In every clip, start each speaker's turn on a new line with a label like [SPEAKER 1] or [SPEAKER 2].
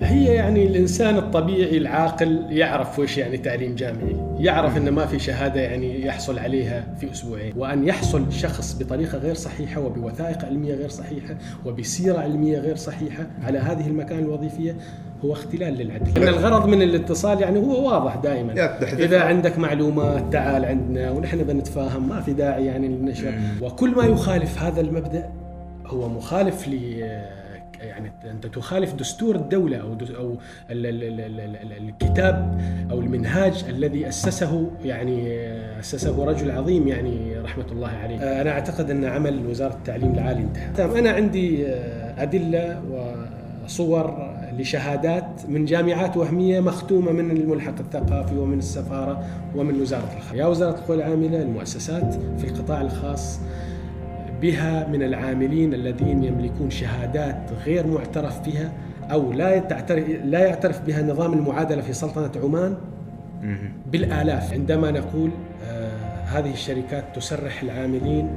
[SPEAKER 1] هي يعني الإنسان الطبيعي العاقل يعرف وش يعني تعليم جامعي، يعرف ان ما في شهادة يعني يحصل عليها في أسبوعين، وأن يحصل شخص بطريقة غير صحيحة وبوثائق علمية غير صحيحة وبسيرة علمية غير صحيحة على هذه المكان الوظيفية هو اختلال للعدل. ان الغرض من الاتصال يعني هو واضح دائما. إذا عندك معلومات تعال عندنا ونحن بنتفاهم ما في داعي يعني للنشر، وكل ما يخالف هذا المبدأ هو مخالف ل يعني أنت تخالف دستور الدولة أو أو الكتاب أو المنهاج الذي أسسه يعني أسسه رجل عظيم يعني رحمة الله عليه. أنا أعتقد أن عمل وزارة التعليم العالي انتهى. أنا عندي أدلة وصور لشهادات من جامعات وهمية مختومة من الملحق الثقافي ومن السفارة ومن وزارة الخارجية. يا وزارة القوى العاملة المؤسسات في القطاع الخاص بها من العاملين الذين يملكون شهادات غير معترف بها أو لا تعترف لا يعترف بها نظام المعادلة في سلطنة عمان؟ بالآلاف. عندما نقول آه هذه الشركات تسرح العاملين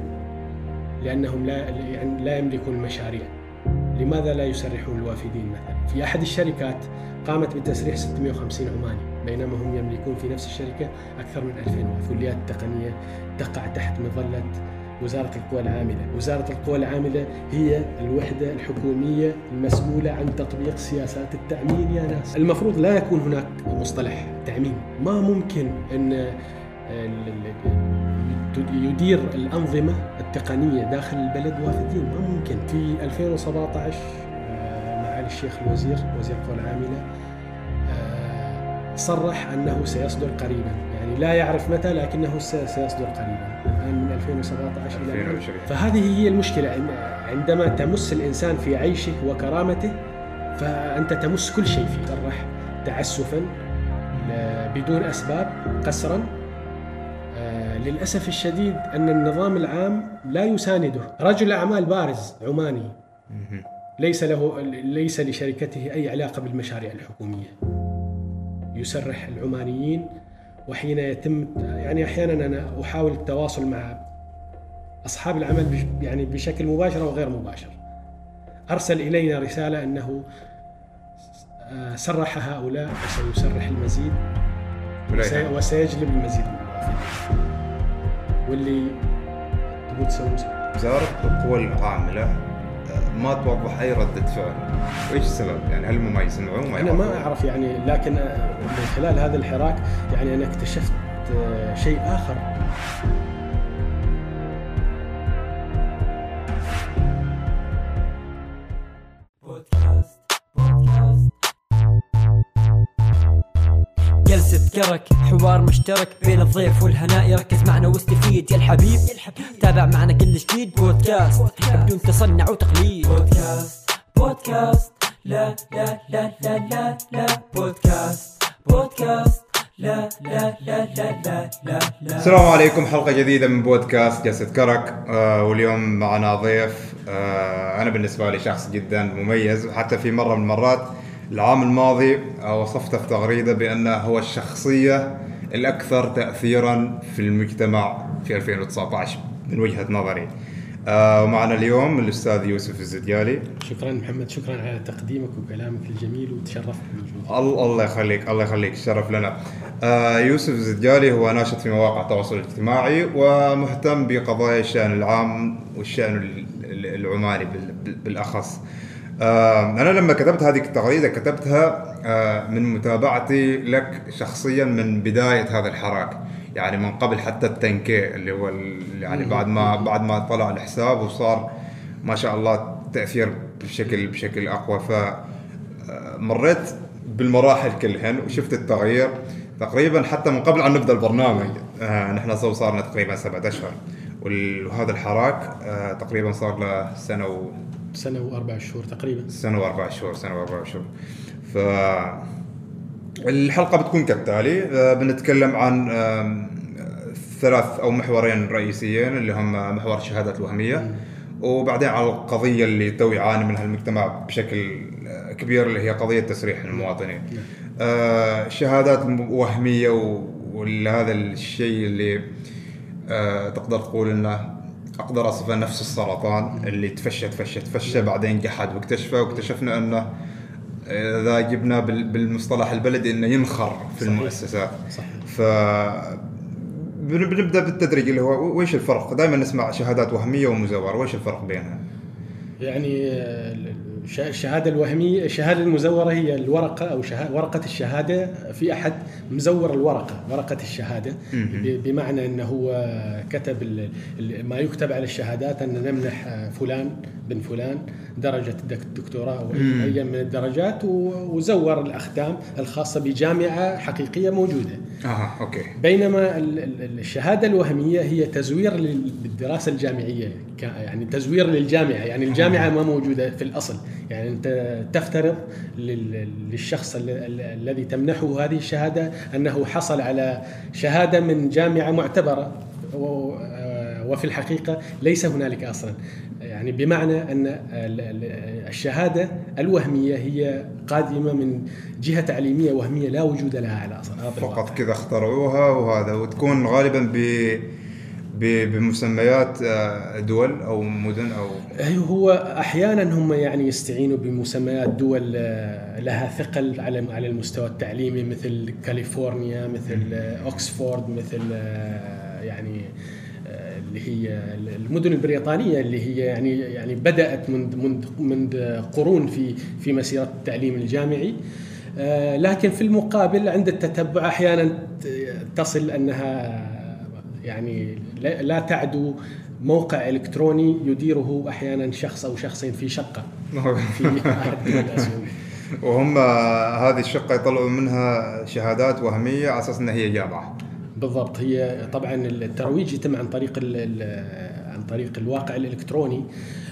[SPEAKER 1] لأنهم لا يعني لا يملكون المشاريع. لماذا لا يسرحون الوافدين مثلا؟ في أحد الشركات قامت بتسريح 650 عماني بينما هم يملكون في نفس الشركة أكثر من 2000 وفي الكليات التقنيه تقع تحت مظلة وزارة القوى العاملة. وزارة القوى العاملة هي الوحدة الحكومية المسؤولة عن تطبيق سياسات التأمين يا ناس. المفروض لا يكون هناك مصطلح تأمين. ما ممكن أن يدير الأنظمة التقنية داخل البلد وافدين ما ممكن. في 2017 معالي الشيخ الوزير وزير القوى العاملة صرح أنه سيصدر قريبا. يعني لا يعرف متى لكنه سيصدر قريبا. من 2017 إلى الآن. فهذه هي المشكلة. عندما تمس الإنسان في عيشه وكرامته فأنت تمس كل شيء فيه صرح تعسفا بدون أسباب قسرا. للأسف الشديد أن النظام العام لا يسانده. رجل أعمال بارز عماني ليس له ليس لشركته أي علاقة بالمشاريع الحكومية. يسرح العمانيين وحين يتم يعني أحيانا أنا أحاول التواصل مع أصحاب العمل يعني بشكل مباشر أو غير مباشر. أرسل إلينا رسالة أنه سرح هؤلاء وسيسرح المزيد وسيجلب المزيد من. واللي تبغى تسوي
[SPEAKER 2] وزارة القوى العاملة ما توضح أي ردة فعل. وإيش السبب؟ يعني هل ما يسمعون ما
[SPEAKER 1] أنا ما أعرف يعني لكن من خلال هذا الحراك يعني أنا اكتشفت شيء آخر.
[SPEAKER 3] جلسة كرك حوار مشترك بين الضيف والهناء يركز معنا واستفيد. يا الحبيب تابع معنا كل جديد. بودكاست. بدون تصنع وتقليد. بودكاست. بودكاست. لا لا لا لا لا لا. بودكاست. بودكاست. لا لا لا لا لا لا لا.
[SPEAKER 2] السلام عليكم. حلقة جديدة من بودكاست جلسة كرك. آه واليوم معنا ضيف. آه أنا بالنسبة لي شخص جدا مميز وحتى في مرة من المرات العام الماضي وصفته في تغريده بانه هو الشخصية الأكثر تاثيرا في المجتمع في 2019 من وجهة نظري. آه ومعنا اليوم الأستاذ يوسف الزديالي.
[SPEAKER 1] شكرا محمد شكرا على تقديمك وكلامك الجميل وتشرفت
[SPEAKER 2] بالوجود. الله يخليك الله يخليك الشرف لنا. آه يوسف الزديالي هو ناشط في مواقع التواصل الاجتماعي ومهتم بقضايا الشأن العام والشأن العماني بالأخص. آه أنا لما كتبت هذه التغريده كتبتها آه من متابعتي لك شخصيا من بداية هذا الحراك. يعني من قبل حتى التنكي اللي هو يعني بعد ما بعد ما طلع الحساب وصار ما شاء الله تأثير بشكل بشكل أقوى. ف مريت بالمراحل كلهن وشفت التغيير. تقريبا حتى من قبل أن نبدأ البرنامج آه نحن صار لنا تقريبا سبعة أشهر. وهذا الحراك تقريبا صار له سنة و
[SPEAKER 1] سنة وأربع شهور تقريبا.
[SPEAKER 2] سنة وأربع شهور سنة وأربع شهور. ف الحلقة بتكون كالتالي. بنتكلم عن ثلاث أو محورين رئيسيين اللي هم محور الشهادات الوهمية وبعدين على القضية اللي تو يعاني منها المجتمع بشكل كبير اللي هي قضية تسريح المواطنين. شهادات وهمية وهذا الشيء اللي تقدر تقول إنه أقدر اصفه نفس السرطان اللي تفشى تفشى تفشى بعدين قحد واكتشفه واكتشفنا إنه إذا جبنا بال- بالمصطلح البلدي إنه ينخر في
[SPEAKER 1] صحيح.
[SPEAKER 2] المؤسسات
[SPEAKER 1] صحيح
[SPEAKER 2] ف بن- بنبدأ بالتدريج اللي هو ويش الفرق؟ دائما نسمع شهادات وهمية ومزوره، ويش الفرق بينها؟
[SPEAKER 1] يعني الشهاده الوهمية الشهاده المزورة هي الورقة أو شها- ورقة الشهادة في أحد مزور الورقة ورقة
[SPEAKER 2] الشهادة.
[SPEAKER 1] ب- بمعنى إنه هو كتب ال- ما يكتب على الشهادات أن نمنح فلان بن فلان درجة الدك- الدكتوراه
[SPEAKER 2] أو.
[SPEAKER 1] أي من الدرجات و- وزور الاختام الخاصة بجامعة حقيقية موجودة
[SPEAKER 2] أها أوكي.
[SPEAKER 1] بينما ال- ال- الشهادة الوهمية هي تزوير لل- للدراسة الجامعية ك- يعني تزوير للجامعة يعني الجامعة ما موجودة في الأصل. يعني أنت تفترض لل- للشخص ال- ال- الذي تمنحه هذه الشهادة أنه حصل على شهادة من و- آه، وفي الحقيقة ليس هنالك أصلا يعني بمعنى أن ال- ال- الشهادة الوهمية هي قادمة من جهة تعليمية وهمية لا وجود لها على أصل أرض الواقع.
[SPEAKER 2] فقط كذا اخترعوها وهذا وتكون غالبا ب بمسميات آه، دول أو مدن أو
[SPEAKER 1] أيوه هو أحيانا هم يعني يستعينوا بمسميات دول آه، لها ثقل على على المستوى التعليمي مثل كاليفورنيا مثل اوكسفورد مثل آه، يعني آه، اللي هي المدن البريطانية اللي هي يعني يعني بدأت منذ منذ منذ قرون في في مسيرة التعليم الجامعي. آه، لكن في المقابل عند التتبع أحيانا تصل أنها يعني لا تعدو. موقع إلكتروني يديره أحيانا شخص أو شخصين في شقة. في أحد دول الاسيويه
[SPEAKER 2] وهم آه، هذه الشقة يطلعوا منها شهادات وهمية على أساس إنها هي جامعة.
[SPEAKER 1] بالضبط. هي طبعا الترويج يتم عن طريق ال- ال- عن طريق الواقع الإلكتروني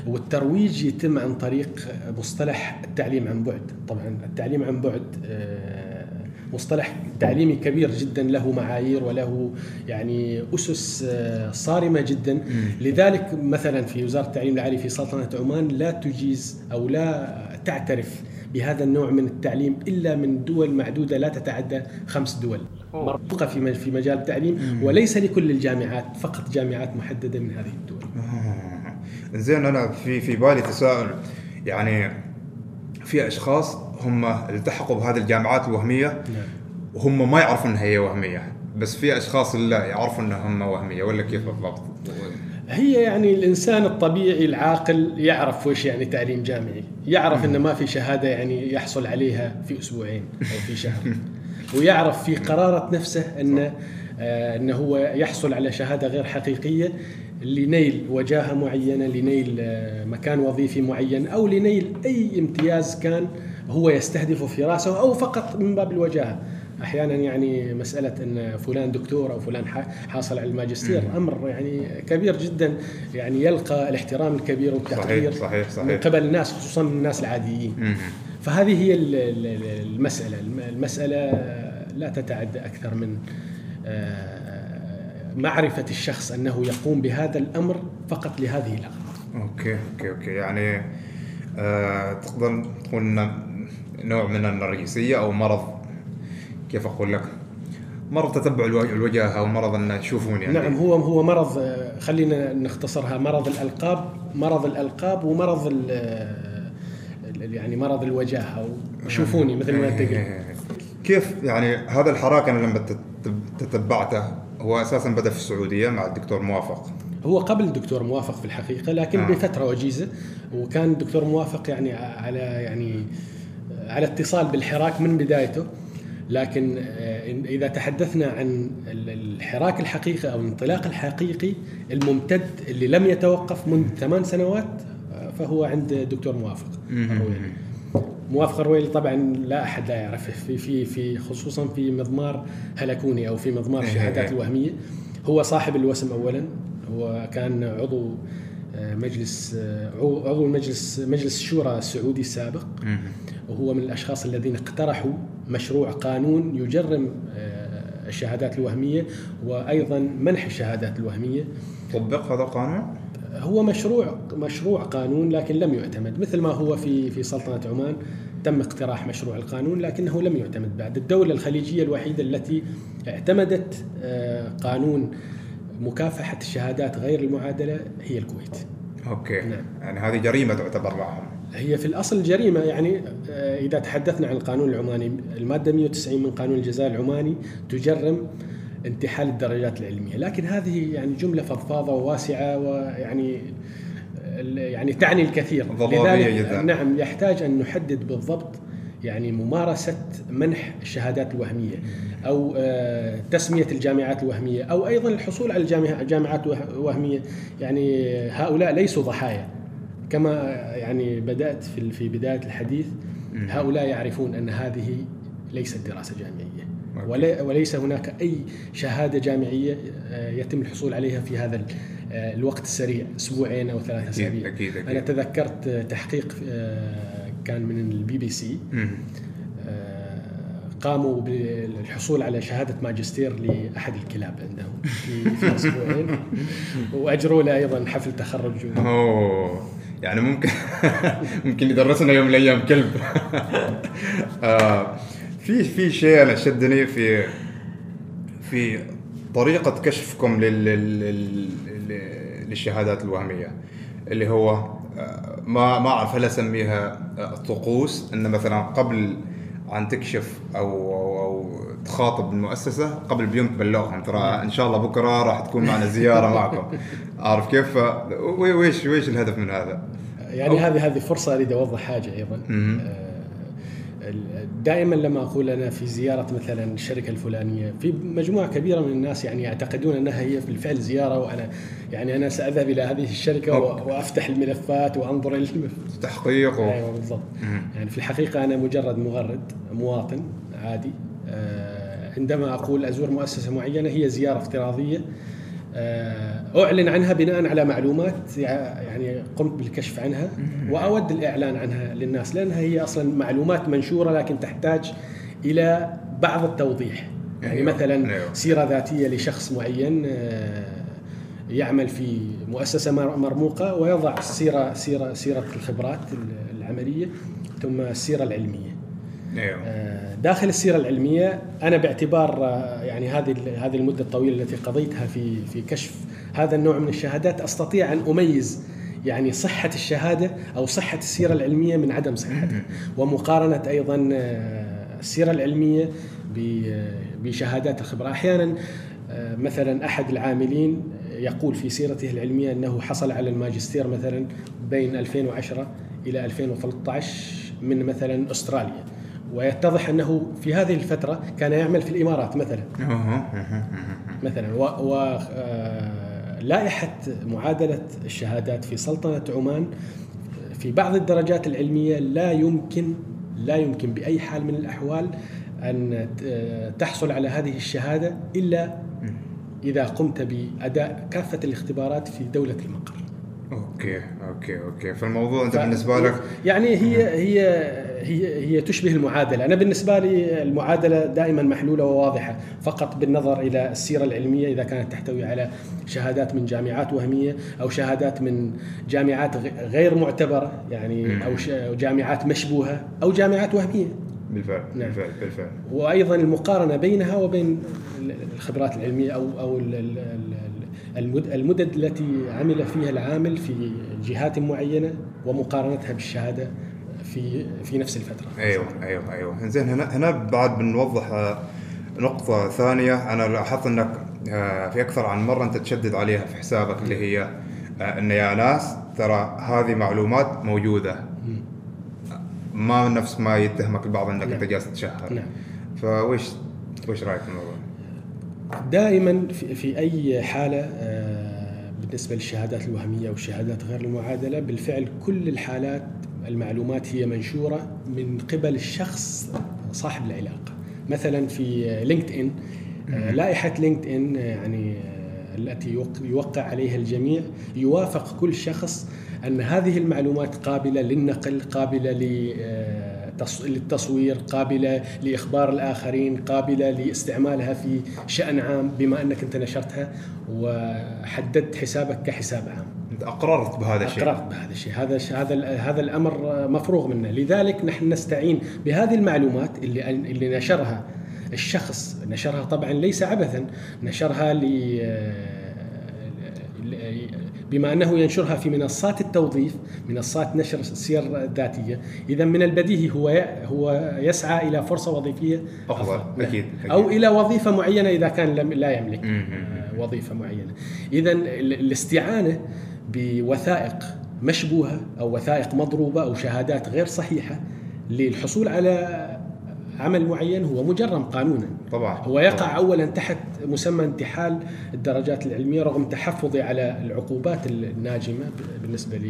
[SPEAKER 1] والترويج يتم عن طريق مصطلح التعليم عن بعد. طبعا التعليم عن بعد آه، مصطلح تعليمي كبير جدا له معايير وله يعني أسس آه، صارمة جدا. لذلك مثلا في وزارة التعليم العالي في سلطنة عمان لا تجيز أو لا تعترف بهذا النوع من التعليم إلا من دول معدودة لا تتعدى خمس دول مرفوقه في م- في مجال التعليم وليس لكل الجامعات فقط جامعات محددة من هذه الدول
[SPEAKER 2] آه. زين أنا في في بالي تساؤل يعني في أشخاص هم التحقوا بهذه الجامعات الوهميه
[SPEAKER 1] نعم.
[SPEAKER 2] وهم ما يعرفون إنها هي وهمية بس في أشخاص لا يعرفون انهم وهمية ولا كيف بالضبط؟
[SPEAKER 1] هي يعني الإنسان الطبيعي العاقل يعرف وش يعني تعليم جامعي، يعرف إنه ما في شهادة يعني يحصل عليها في أسبوعين أو في شهر. ويعرف في قرارة نفسه إنه آه إنه هو يحصل على شهادة غير حقيقية لنيل وجاهة معينة، لنيل آه مكان وظيفي معين أو لنيل أي امتياز كان هو يستهدفه في رأسه أو فقط من باب الوجاهة. أحيانا يعني مسألة إن فلان دكتور أو فلان حاصل على الماجستير أمر يعني كبير جدا يعني يلقى الاحترام الكبير والتقدير
[SPEAKER 2] صحيح، صحيح.
[SPEAKER 1] من قبل الناس خصوصا من الناس العاديين. فهذه هي ال- ال- المسألة. الم- المسألة لا تتعدى أكثر من آه، معرفة الشخص أنه يقوم بهذا الأمر فقط لهذه الاغراض
[SPEAKER 2] okay okay okay. يعني آه تقدر تقول نوع من النرجسية أو مرض كيف أقول لك؟ مرض تتبع الو- الوجاهة أو مرض أن يشوفون يعني
[SPEAKER 1] نعم هو هو مرض آه، خلينا نختصرها مرض الألقاب مرض الألقاب ومرض ال- ال- يعني مرض الوجاهة وشوفوني مثل ما انت
[SPEAKER 2] كيف يعني هذا الحراك أنا لما تت- تتبعته هو أساسا بدأ في السعودية مع الدكتور موافق
[SPEAKER 1] هو قبل الدكتور موافق في الحقيقة لكن
[SPEAKER 2] آه.
[SPEAKER 1] آه. بفترة وجيزة وكان الدكتور موافق يعني على يعني على اتصال بالحراك من بدايته لكن آه، إذا تحدثنا عن ال- الحراك الحقيقي أو الانطلاق الحقيقي الممتد اللي لم يتوقف منذ ثمان سنوات آه، فهو عند الدكتور موافق. الرويلي. موافق الرويلي طبعا لا أحد لا يعرفه في في في خصوصا في مضمار هلكوني أو في مضمار
[SPEAKER 2] إيه
[SPEAKER 1] الشهادات
[SPEAKER 2] إيه.
[SPEAKER 1] الوهمية هو صاحب الوسم اولا هو كان عضو آه، مجلس عضو مجلس مجلس الشورى السعودي السابق. وهو من الأشخاص الذين اقترحوا مشروع قانون يجرم آه، الشهادات الوهمية وأيضا منح الشهادات الوهمية.
[SPEAKER 2] طبق هذا القانون؟
[SPEAKER 1] هو مشروع مشروع قانون لكن لم يعتمد مثل ما هو في في سلطنة عمان تم اقتراح مشروع القانون لكنه لم يعتمد بعد. الدولة الخليجية الوحيدة التي اعتمدت آه، قانون مكافحة الشهادات غير المعادلة هي الكويت.
[SPEAKER 2] أوكي.
[SPEAKER 1] نعم.
[SPEAKER 2] يعني هذه جريمة تعتبر معهم.
[SPEAKER 1] هي في الأصل جريمة يعني آه، إذا تحدثنا عن القانون العماني المادة 190 من قانون الجزاء العماني تجرم انتحال الدرجات العلمية، لكن هذه يعني جملة فضفاضة وواسعة ويعني يعني تعني الكثير.
[SPEAKER 2] ضبابية جداً.
[SPEAKER 1] نعم يحتاج أن نحدد بالضبط يعني ممارسة منح الشهادات الوهمية أو آه، تسمية الجامعات الوهمية أو أيضا الحصول على الجامعة- جامعات وه- وهمية. يعني هؤلاء ليسوا ضحايا. كما يعني بدأت في في بداية الحديث هؤلاء يعرفون أن هذه ليست
[SPEAKER 2] دراسة
[SPEAKER 1] جامعية. وليس هناك أي شهادة جامعية آه، يتم الحصول عليها في هذا آه، الوقت السريع أسبوعين أو ثلاثة أسابيع.
[SPEAKER 2] أنا
[SPEAKER 1] تذكرت تحقيق آه، كان من البي بي سي. قاموا بالحصول على شهادة ماجستير لأحد الكلاب عندهم في, أسبوعين. وأجروا له أيضا حفل تخرج.
[SPEAKER 2] أوه. يعني ممكن ممكن يدرسنا يوم من الأيام كلب آه، في في شيء أنا شدني في في طريقة كشفكم لل لل- لل- للشهادات الوهمية اللي هو آه، ما ما أعرف هل أسميها آه، طقوس إن مثلا قبل أن تكشف أو أو, أو تخاطب المؤسسة قبل بيوم تبلغهم ترى إن شاء الله بكرة راح تكون معنا زيارة معكم عارف كيف؟ ويش ويش الهدف من هذا؟
[SPEAKER 1] يعني هذه هذه فرصة أريد أوضح حاجة
[SPEAKER 2] أيضا.
[SPEAKER 1] آه، دائما لما أقول أنا في زيارة مثلا الشركة الفلانية في مجموعة كبيرة من الناس يعني يعتقدون أنها هي بالفعل زيارة وأنا يعني أنا سأذهب إلى هذه الشركة
[SPEAKER 2] أوكي.
[SPEAKER 1] وأفتح الملفات وأنظر الم-
[SPEAKER 2] تحقيق و...
[SPEAKER 1] أيوه بالضبط. يعني في الحقيقة أنا مجرد مغرد مواطن عادي آه، عندما أقول أزور مؤسسة معينة هي زيارة افتراضية آه، أعلن عنها بناء على معلومات يع- يعني قمت بالكشف عنها وأود الإعلان عنها للناس لأنها هي أصلا معلومات منشورة لكن تحتاج إلى بعض التوضيح يعني
[SPEAKER 2] أيوة،
[SPEAKER 1] مثلا
[SPEAKER 2] أيوة.
[SPEAKER 1] سيرة ذاتية لشخص معين آه، يعمل في مؤسسة مر- مرموقة ويضع سيرة سيرة سيرة الخبرات العملية ثم السيرة العلمية.
[SPEAKER 2] أيوه
[SPEAKER 1] آه، داخل السيرة العلمية أنا باعتبار آه، يعني هذه هذه المدة الطويلة التي قضيتها في في كشف هذا النوع من الشهادات أستطيع أن أميز يعني صحة الشهادة أو صحة السيرة العلمية من عدم صحتها. ومقارنة أيضا آه، السيرة العلمية بشهادات الخبرة. أحيانا مثلا أحد العاملين يقول في سيرته العلمية أنه حصل على الماجستير مثلا بين 2010 إلى 2013 من مثلا أستراليا. ويتضح أنه في هذه الفترة كان يعمل في الإمارات مثلا. مثلا و, و آه، لائحة معادلة الشهادات في سلطنة عمان في بعض الدرجات العلمية لا يمكن لا يمكن بأي حال من الأحوال أن ت- تحصل على هذه الشهادة إلا إذا قمت بأداء كافة الاختبارات في دولة المقر.
[SPEAKER 2] okay okay okay. فالموضوع
[SPEAKER 1] أنت
[SPEAKER 2] بالنسبة لك
[SPEAKER 1] يعني هي هي هي هي تشبه المعادلة، أنا بالنسبة لي المعادلة دائما محلولة وواضحة، فقط بالنظر إلى السيرة العلمية إذا كانت تحتوي على شهادات من جامعات وهمية أو شهادات من جامعات غير معتبرة يعني أو جامعات مشبوهة أو جامعات وهمية،
[SPEAKER 2] بالفعل
[SPEAKER 1] نعم.
[SPEAKER 2] بالفعل بالفعل.
[SPEAKER 1] وأيضا المقارنة بينها وبين الخبرات العلمية أو أو ال- ال- ال- المد- المدد التي عمل فيها العامل في جهات معينة ومقارنتها بالشهادة في في نفس الفترة.
[SPEAKER 2] أيوه أيوه أيوه زين هنا هنا بعد بنوضح آه، نقطة ثانية أنا لاحظت أنك آه، في أكثر عن مرة أنت تشدد عليها في حسابك اللي هي آه، أن يا ناس ترى هذه معلومات موجودة ما نفس ما يتهمك البعض أنك
[SPEAKER 1] نعم.
[SPEAKER 2] أنت جالس تشهر
[SPEAKER 1] نعم.
[SPEAKER 2] فويش ويش رأيك في الموضوع؟
[SPEAKER 1] دائما في, في أي حالة آه، بالنسبة للشهادات الوهمية والشهادات غير المعادلة بالفعل كل الحالات المعلومات هي منشورة من قبل الشخص صاحب العلاقة. مثلا في LinkedIn آه، لائحة LinkedIn يعني آه، التي يوق- يوقع عليها الجميع يوافق كل شخص أن هذه المعلومات قابلة للنقل قابلة ل للتصوير قابلة لإخبار الآخرين قابلة لاستعمالها في شأن عام بما أنك أنت نشرتها وحددت حسابك كحساب عام.
[SPEAKER 2] أنت أقررت بهذا الشيء.
[SPEAKER 1] أقررت بهذا الشيء. هذا هذا هذا الأمر مفروغ منه. لذلك نحن نستعين بهذه المعلومات اللي اللي نشرها الشخص. نشرها طبعا ليس عبثا. نشرها ل ل- بما أنه ينشرها في منصات التوظيف منصات نشر السير الذاتيه اذا من البديهي هو هو يسعى إلى فرصة وظيفية
[SPEAKER 2] أفضل، أكيد، أكيد.
[SPEAKER 1] أو إلى وظيفة معينة إذا كان لم لا يملك
[SPEAKER 2] مم.
[SPEAKER 1] آه، وظيفة معينة اذا ال- الاستعانة بوثائق مشبوهة أو وثائق مضروبة أو شهادات غير صحيحة للحصول على عمل معين هو مجرم قانونا.
[SPEAKER 2] طبعا
[SPEAKER 1] هو يقع
[SPEAKER 2] طبعاً.
[SPEAKER 1] اولا تحت مسمى انتحال الدرجات العلمية رغم تحفظي على العقوبات الناجمة بالنسبة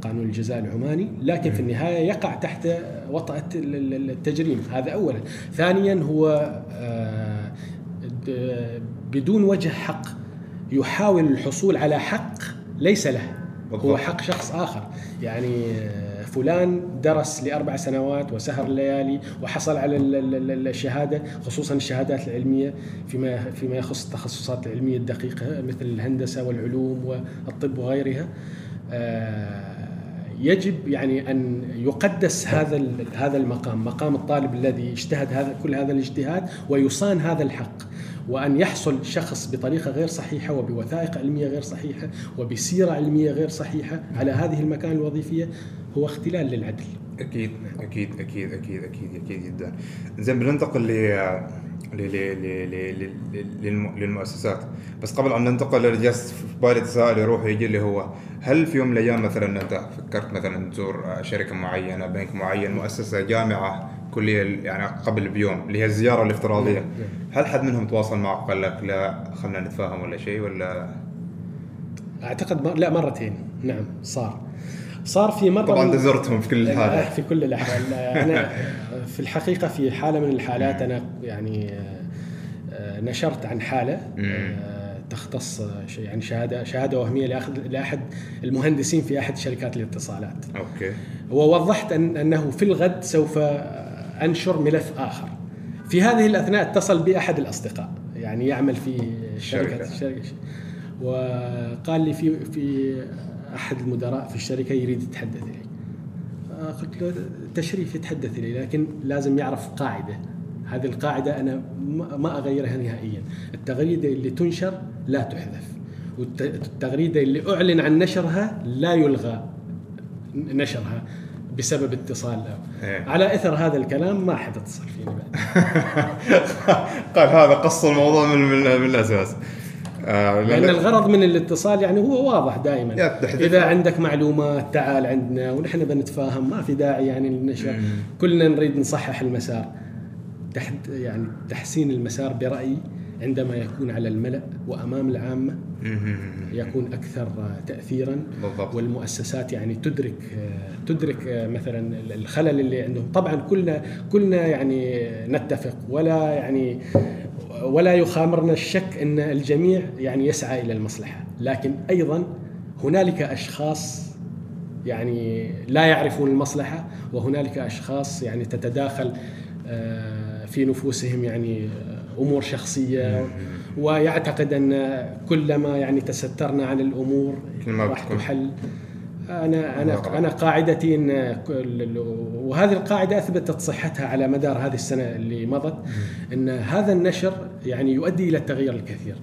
[SPEAKER 1] لقانون الجزاء العماني لكن في النهاية يقع تحت وطأة ال- ال- التجريم. هذا اولا. ثانيا هو آه، بدون وجه حق يحاول الحصول على حق ليس له. هو. حق شخص آخر. يعني آه، فلان درس لأربع سنوات وسهر الليالي وحصل على ال- ال- ال- الشهادة خصوصا الشهادات العلمية فيما فيما يخص التخصصات العلمية الدقيقة مثل الهندسة والعلوم والطب وغيرها. آه، يجب يعني أن يقدس هذا هذا المقام مقام الطالب الذي اجتهد هذا كل هذا الاجتهاد ويصان هذا الحق. وأن يحصل شخص بطريقة غير صحيحة وبوثائق علمية غير صحيحة وبسيرة علمية غير صحيحة على هذه المكان الوظيفية هو اختلال للعدل.
[SPEAKER 2] أكيد أكيد أكيد أكيد أكيد أكيد جدا. زين بننتقل ل ل- ل- ل- ل- ل- للم- للمؤسسات. بس قبل أن ننتقل اللي جالس في بالي تساؤل يروح يجي اللي هو هل في يوم من الأيام مثلا أنت فكرت مثلا تزور شركة معينة بنك معين مؤسسة جامعة كلية يعني قبل بيوم اللي هي الزيارة الافتراضية؟ هل حد منهم تواصل معك وقال لك لا خلينا نتفاهم ولا شيء ولا؟
[SPEAKER 1] أعتقد. لا مرتين. نعم صار. صار في مره
[SPEAKER 2] طبعا زرتهم في كل
[SPEAKER 1] آه،
[SPEAKER 2] الحالات
[SPEAKER 1] في كل الأحوال. آه، أنا في الحقيقة في حالة من الحالات أنا يعني آه، آه، نشرت عن حالة آه، تختص آه، يعني شهادة شهادة وهمية لأخذ لأحد المهندسين في أحد شركات الاتصالات.
[SPEAKER 2] أوكي.
[SPEAKER 1] ووضحت أن أنه في الغد سوف أنشر ملف آخر. في هذه الأثناء اتصل بي أحد الأصدقاء يعني يعمل في شركة.
[SPEAKER 2] الشركة.
[SPEAKER 1] الشركة وقال لي في في أحد المدراء في الشركة يريد يتحدث إلي. آه، قلت له تشريف يتحدث إلي لكن لازم يعرف قاعدة. هذه القاعدة أنا ما أغيرها نهائيا. التغريدة اللي تنشر لا تحذف والتغريدة اللي أعلن عن نشرها لا يلغى نشرها بسبب اتصال له.
[SPEAKER 2] إيه.
[SPEAKER 1] على إثر هذا الكلام ما حد اتصل فيني بعد.
[SPEAKER 2] قال هذا قص الموضوع من من, من الأساس. آه
[SPEAKER 1] لأن الغرض من الاتصال يعني هو واضح دائما. إذا عندك معلومات تعال عندنا ونحن بنتفاهم ما في داعي يعني للنشر. كلنا نريد نصحح المسار. تحت يعني تحسين المسار برأيي عندما يكون على الملأ وأمام العامة يكون أكثر تاثيرا.
[SPEAKER 2] بالضبط.
[SPEAKER 1] والمؤسسات يعني تدرك تدرك مثلا الخلل اللي عندهم. طبعا كلنا كلنا يعني نتفق. ولا يعني ولا يخامرنا الشك أن الجميع يعني يسعى إلى المصلحة. لكن أيضا هنالك أشخاص يعني لا يعرفون المصلحة وهنالك أشخاص يعني تتداخل آه، في نفوسهم يعني آه، أمور شخصية. ويعتقد أن كلما يعني تسترنا عن
[SPEAKER 2] الأمور
[SPEAKER 1] راح تحل. أنا
[SPEAKER 2] أنا.
[SPEAKER 1] أنا قاعدتي إن وهذه القاعدة أثبتت صحتها على مدار هذه السنة اللي مضت إن هذا النشر يعني يؤدي إلى التغير الكثير.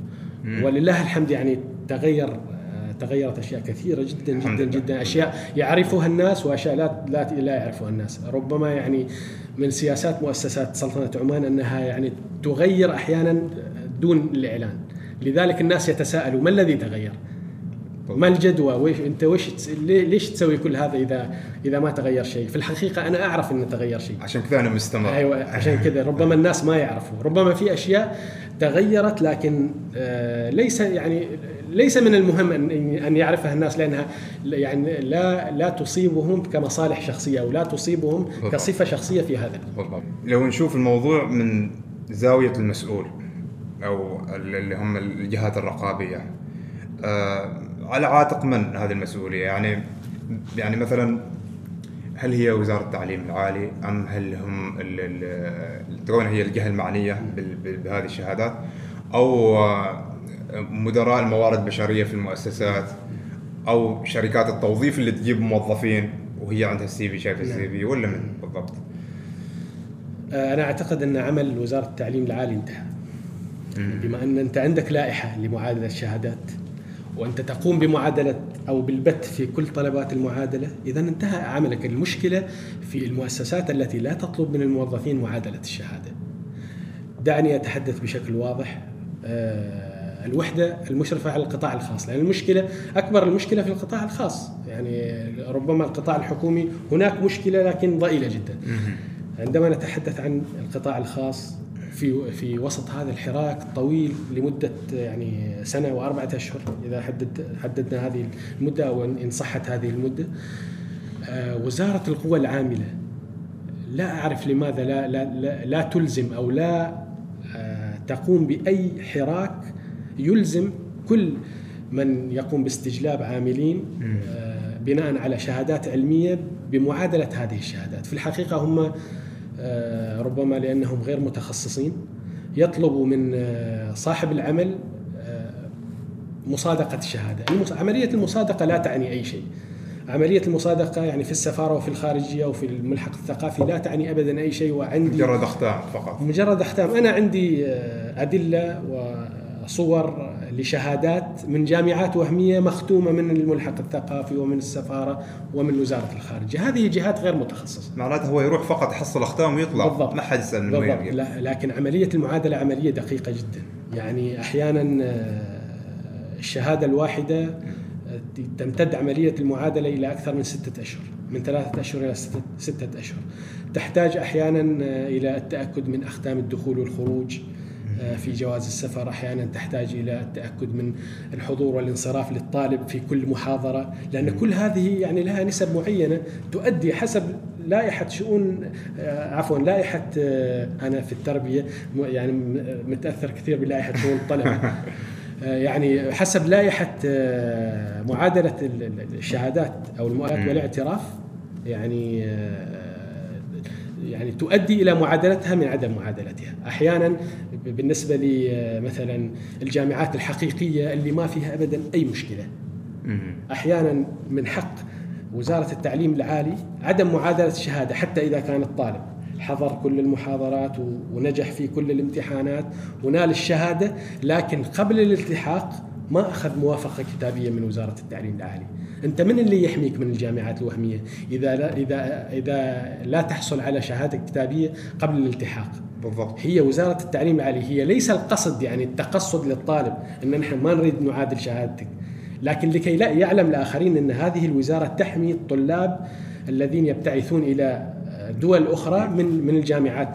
[SPEAKER 1] ولله الحمد يعني تغير تغيرت أشياء كثيرة جدا جدا. جدا أشياء يعرفها الناس وأشياء لا لا لا يعرفها الناس. ربما يعني من سياسات مؤسسات سلطنة عمان أنها يعني تغير أحيانا دون الإعلان. لذلك الناس يتساءلوا ما الذي تغير؟ ما الجدوى؟ ويش أنت وش تس... ليش تسوي كل هذا اذا إذا ما تغير شيء؟ في الحقيقة أنا أعرف إنه تغير شيء.
[SPEAKER 2] عشان كذا أنا مستمر.
[SPEAKER 1] أيوه عشان كذا. ربما الناس ما يعرفوا ربما في أشياء تغيرت لكن آه، ليس يعني ليس من المهم ان ان يعرفها الناس لأنها يعني لا لا تصيبهم كمصالح شخصية أو لا تصيبهم
[SPEAKER 2] بالضبط.
[SPEAKER 1] كصفة شخصية في هذا.
[SPEAKER 2] بالضبط. لو نشوف الموضوع من زاوية المسؤول أو اللي هم الجهات الرقابية آه على عاتق من هذه المسؤولية؟ يعني يعني مثلا هل هي وزارة التعليم العالي أم هل هم ال- ال- تكون هي الجهة المعنية بهذه الشهادات؟ أو مدراء الموارد البشرية في المؤسسات؟ أو شركات التوظيف اللي تجيب موظفين وهي عندها السي في شايفة السي في ولا من بالضبط؟
[SPEAKER 1] آه، أنا أعتقد أن عمل وزارة التعليم العالي انتهى. بما أن أنت عندك لائحة لمعادله الشهادات وأنت تقوم بمعادلة أو بالبت في كل طلبات المعادلة إذا انتهى عملك المشكلة في المؤسسات التي لا تطلب من الموظفين معادلة الشهادة. دعني أتحدث بشكل واضح. آه، الوحدة المشرفة على القطاع الخاص لأن المشكلة أكبر المشكلة في القطاع الخاص. يعني ربما القطاع الحكومي هناك مشكلة لكن ضئيلة جدا. عندما نتحدث عن القطاع الخاص في في وسط هذا الحراك الطويل لمدة يعني سنة وأربعة أشهر إذا حدد حددنا هذه المدة أو ان صحت هذه المدة. آه، وزارة القوى العاملة لا أعرف لماذا لا لا لا, لا تلزم أو لا آه، تقوم بأي حراك يلزم كل من يقوم باستجلاب عاملين آه، بناء على شهادات علمية بمعادلة هذه الشهادات، في الحقيقة هم ربما لأنهم غير متخصصين يطلبوا من آه، صاحب العمل آه، مصادقة الشهادة، عملية المصادقة لا تعني أي شيء. عملية المصادقة يعني في السفارة وفي الخارجية وفي الملحق الثقافي لا تعني أبدا أي شيء وعندي
[SPEAKER 2] مجرد أختام فقط.
[SPEAKER 1] مجرد أختام أنا عندي أدلة وصور لشهادات من جامعات وهمية مختومة من الملحق الثقافي ومن السفارة ومن وزارة الخارجية. هذه جهات غير متخصصة.
[SPEAKER 2] معناته هو يروح فقط يحصل أختام ويطلع.
[SPEAKER 1] بالضبط.
[SPEAKER 2] ما حد يسأل
[SPEAKER 1] بالضبط. لا لكن عملية المعادلة عملية دقيقة جدا. يعني أحيانا آه، الشهادة الواحدة آه، تمتد عملية المعادلة إلى أكثر من ستة أشهر من ثلاثة أشهر إلى ستة, ستة أشهر. تحتاج أحيانا آه، إلى التأكد من أختام الدخول والخروج. في جواز السفر أحيانا تحتاج إلى التأكد من الحضور والانصراف للطالب في كل محاضرة لأن كل هذه يعني لها نسب معينة تؤدي حسب لائحة شؤون آه، عفوا لائحة آه، أنا في التربية يعني متأثر كثير بلائحة شؤون الطلبة. يعني حسب لائحة معادلة الشهادات أو المؤهلات والاعتراف يعني يعني تؤدي إلى معادلتها من عدم معادلتها، أحيانا بالنسبة لي مثلا الجامعات الحقيقية اللي ما فيها ابدا أي مشكلة. أحيانا من حق وزارة التعليم العالي عدم معادلة الشهادة حتى إذا كان الطالب حضر كل المحاضرات ونجح في كل الامتحانات ونال الشهادة لكن قبل الالتحاق ما أخذ موافقة كتابية من وزارة التعليم العالي. أنت من اللي يحميك من الجامعات الوهمية؟ إذا لا اذا إذا لا تحصل على شهادة كتابية قبل الالتحاق.
[SPEAKER 2] بالضبط.
[SPEAKER 1] هي وزارة التعليم العالي هي ليس القصد يعني التقصد للطالب إن نحن ما نريد نعادل شهادتك. لكن لكي لا يعلم الآخرين إن هذه الوزارة تحمي الطلاب الذين يبتعثون إلى دول أخرى من من الجامعات.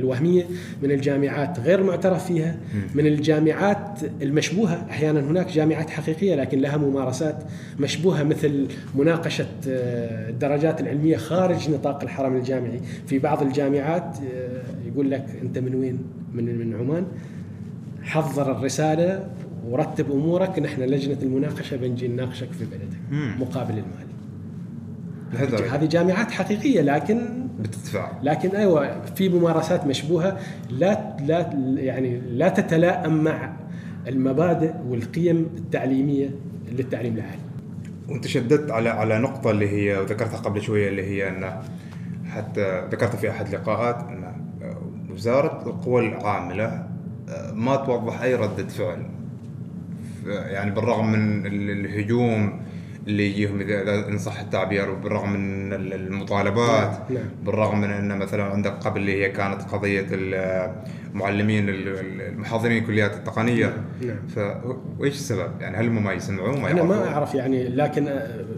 [SPEAKER 1] الوهمية من الجامعات غير معترف فيها من الجامعات المشبوهة. أحيانا هناك جامعات حقيقية لكن لها ممارسات مشبوهة مثل مناقشة آه، الدرجات العلمية خارج نطاق الحرم الجامعي. في بعض الجامعات آه، يقول لك أنت من وين؟ من من عمان. حضر الرسالة ورتب أمورك نحن لجنة المناقشة بنجي نناقشك في بلدك مقابل المال. هذه جامعات حقيقية لكن
[SPEAKER 2] بتدفع.
[SPEAKER 1] لكن أيوه في ممارسات مشبوهة. لا لا يعني لا تتلائم مع المبادئ والقيم التعليمية للتعليم العالي.
[SPEAKER 2] وأنت شددت على على نقطة اللي هي وذكرتها قبل شوية اللي هي أن حتى ذكرت في أحد اللقاءات أن وزارة القوى العاملة ما توضح أي ردة فعل. يعني بالرغم من الهجوم اللي يجيهم اذا ان صح التعبير بالرغم من المطالبات
[SPEAKER 1] نعم. نعم.
[SPEAKER 2] بالرغم من إن مثلا عندك قبل اللي هي كانت قضية المعلمين المحاضرين الكليات التقنية
[SPEAKER 1] نعم.
[SPEAKER 2] فايش السبب؟ يعني هل هم ما يسمعون ما
[SPEAKER 1] أنا ما أعرف يعني لكن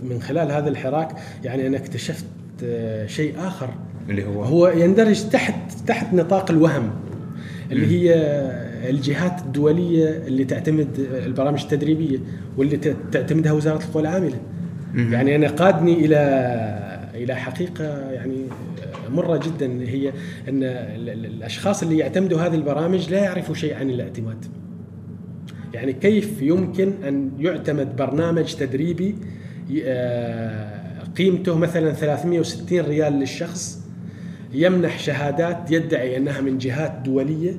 [SPEAKER 1] من خلال هذا الحراك يعني أنا اكتشفت شيء آخر
[SPEAKER 2] اللي هو
[SPEAKER 1] هو يندرج تحت تحت نطاق الوهم اللي هي الجهات الدولية اللي تعتمد البرامج التدريبية واللي تعتمدها وزارة القوى العامله. يعني أنا قادني إلى إلى حقيقة يعني مرة جدا هي أن الأشخاص اللي يعتمدوا هذه البرامج لا يعرفوا شيء عن الاعتماد. يعني كيف يمكن أن يعتمد برنامج تدريبي آه، قيمته مثلا 360 ريال للشخص يمنح شهادات يدعي أنها من جهات دولية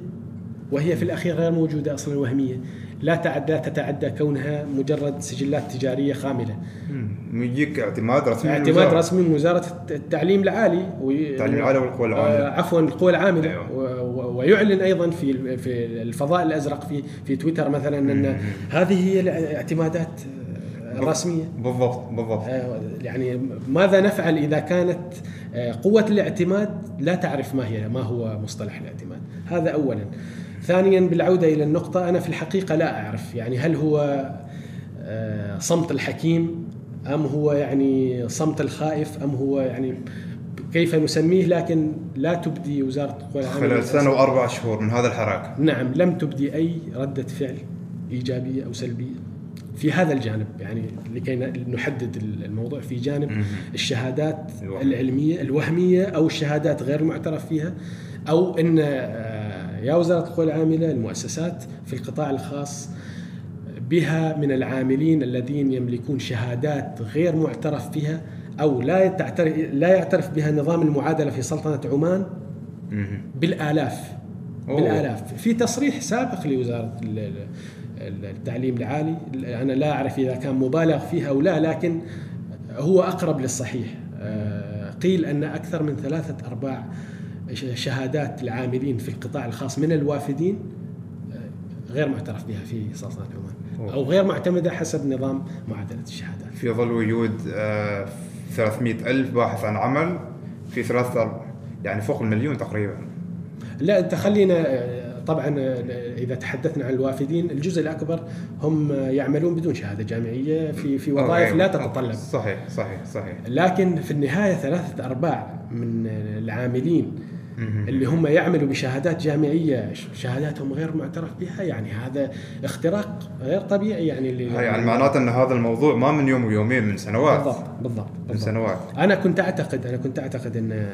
[SPEAKER 1] وهي في الأخير غير موجودة أصلا وهمية. لا تعدى تتعدى كونها مجرد سجلات تجارية خاملة.
[SPEAKER 2] مم. يجيك اعتماد رسمي من
[SPEAKER 1] اعتماد. رسمي من وزارة التعليم العالي
[SPEAKER 2] التعليم العالي والقوى
[SPEAKER 1] آه،
[SPEAKER 2] العامله
[SPEAKER 1] عفوا القوى العامله
[SPEAKER 2] أيوة.
[SPEAKER 1] ويعلن أيضا في في الفضاء الأزرق في في تويتر مثلا أن هذه هي الاعتمادات آه، الرسميه
[SPEAKER 2] بالضبط بالضبط.
[SPEAKER 1] آه، يعني ماذا نفعل إذا كانت آه، قوة الاعتماد لا تعرف ما هي ما هو مصطلح الاعتماد. هذا اولا. ثانيا بالعودة إلى النقطة أنا في الحقيقة لا أعرف. يعني هل هو آه، صمت الحكيم أم هو يعني صمت الخائف أم هو يعني كيف نسميه؟ لكن لا تبدي وزارة القوى العامله
[SPEAKER 2] خلال سنة وأربع شهور من هذا الحراك.
[SPEAKER 1] نعم لم تبدي أي ردة فعل إيجابية أو سلبية في هذا الجانب. يعني لكي نحدد الموضوع في جانب. الشهادات
[SPEAKER 2] الوهمية.
[SPEAKER 1] العلمية الوهمية أو الشهادات غير المعترف فيها أو إن آه، يا وزارة القوى العاملة المؤسسات في القطاع الخاص بها من العاملين الذين يملكون شهادات غير معترف فيها أو لا تعترف لا يعترف بها نظام المعادلة في سلطنة عمان
[SPEAKER 2] مهم.
[SPEAKER 1] بالآلاف
[SPEAKER 2] أوه.
[SPEAKER 1] بالآلاف في تصريح سابق ال- التعليم العالي أنا لا أعرف إذا كان مبالغ فيه أو لا لكن هو أقرب للصحيح آه، قيل أن أكثر من ثلاثة أرباع ش- شهادات العاملين في القطاع الخاص من الوافدين آه، غير معترف بها في سلطنه عمان. أو غير معتمدة حسب نظام معادلة الشهادات.
[SPEAKER 2] في ظل وجود آه 300 ألف باحث عن عمل في ثلاثة أر- يعني فوق المليون تقريبا.
[SPEAKER 1] لا أنت خلينا آه، طبعا آه، إذا تحدثنا عن الوافدين الجزء الأكبر هم يعملون بدون شهادة جامعية في في وظائف
[SPEAKER 2] أوكي.
[SPEAKER 1] لا تتطلب
[SPEAKER 2] صحيح صحيح صحيح
[SPEAKER 1] لكن في النهاية ثلاثة أرباع من العاملين. اللي هم يعملوا بشهادات جامعية شهاداتهم غير معترف بها يعني هذا اختراق غير طبيعي يعني اللي
[SPEAKER 2] يعني معناته ان هذا الموضوع ما من يوم ويومين من سنوات
[SPEAKER 1] بالضبط بالضبط,
[SPEAKER 2] من
[SPEAKER 1] بالضبط.
[SPEAKER 2] سنوات
[SPEAKER 1] أنا كنت أعتقد أنا كنت أعتقد إن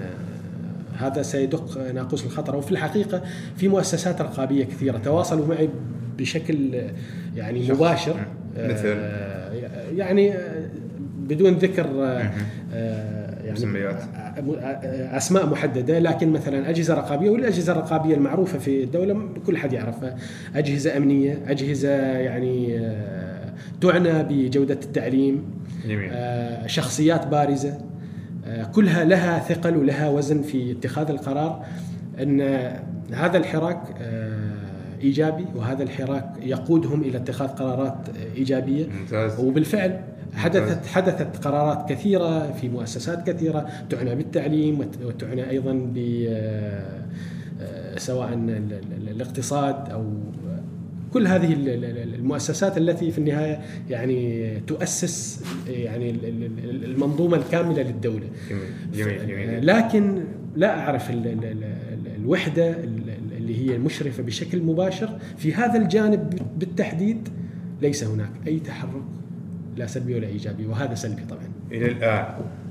[SPEAKER 1] هذا سيدق ناقوس الخطر وفي الحقيقة في مؤسسات رقابية كثيرة تواصلوا معي بشكل يعني. مباشر
[SPEAKER 2] مثل؟
[SPEAKER 1] آه، يعني آه، بدون ذكر آه،. آه، يعني
[SPEAKER 2] مسميات.
[SPEAKER 1] آه، أسماء محددة لكن مثلا أجهزة رقابية والأجهزة الرقابية المعروفة في الدولة كل حد يعرفها أجهزة أمنية أجهزة يعني آه، تعنى بجودة التعليم
[SPEAKER 2] جميل
[SPEAKER 1] آه، شخصيات بارزة آه، كلها لها ثقل ولها وزن في اتخاذ القرار أن هذا الحراك آه، إيجابي وهذا الحراك يقودهم إلى اتخاذ قرارات آه، إيجابية.
[SPEAKER 2] ممتاز.
[SPEAKER 1] وبالفعل حدثت حدثت قرارات كثيرة في مؤسسات كثيرة تعنى بالتعليم وت- وتعنى أيضا ب آه، سواء ال- ال- الاقتصاد أو كل هذه ال- ال- المؤسسات التي في النهاية يعني تؤسس يعني ال- ال- المنظومة الكاملة للدولة.
[SPEAKER 2] جميل جميل
[SPEAKER 1] لكن لا أعرف ال ال ال الوحدة ال- اللي هي المشرفة بشكل مباشر في هذا الجانب بالتحديد ليس هناك أي تحرك لا سلبي ولا إيجابي وهذا سلبي طبعا.
[SPEAKER 2] إلى الآن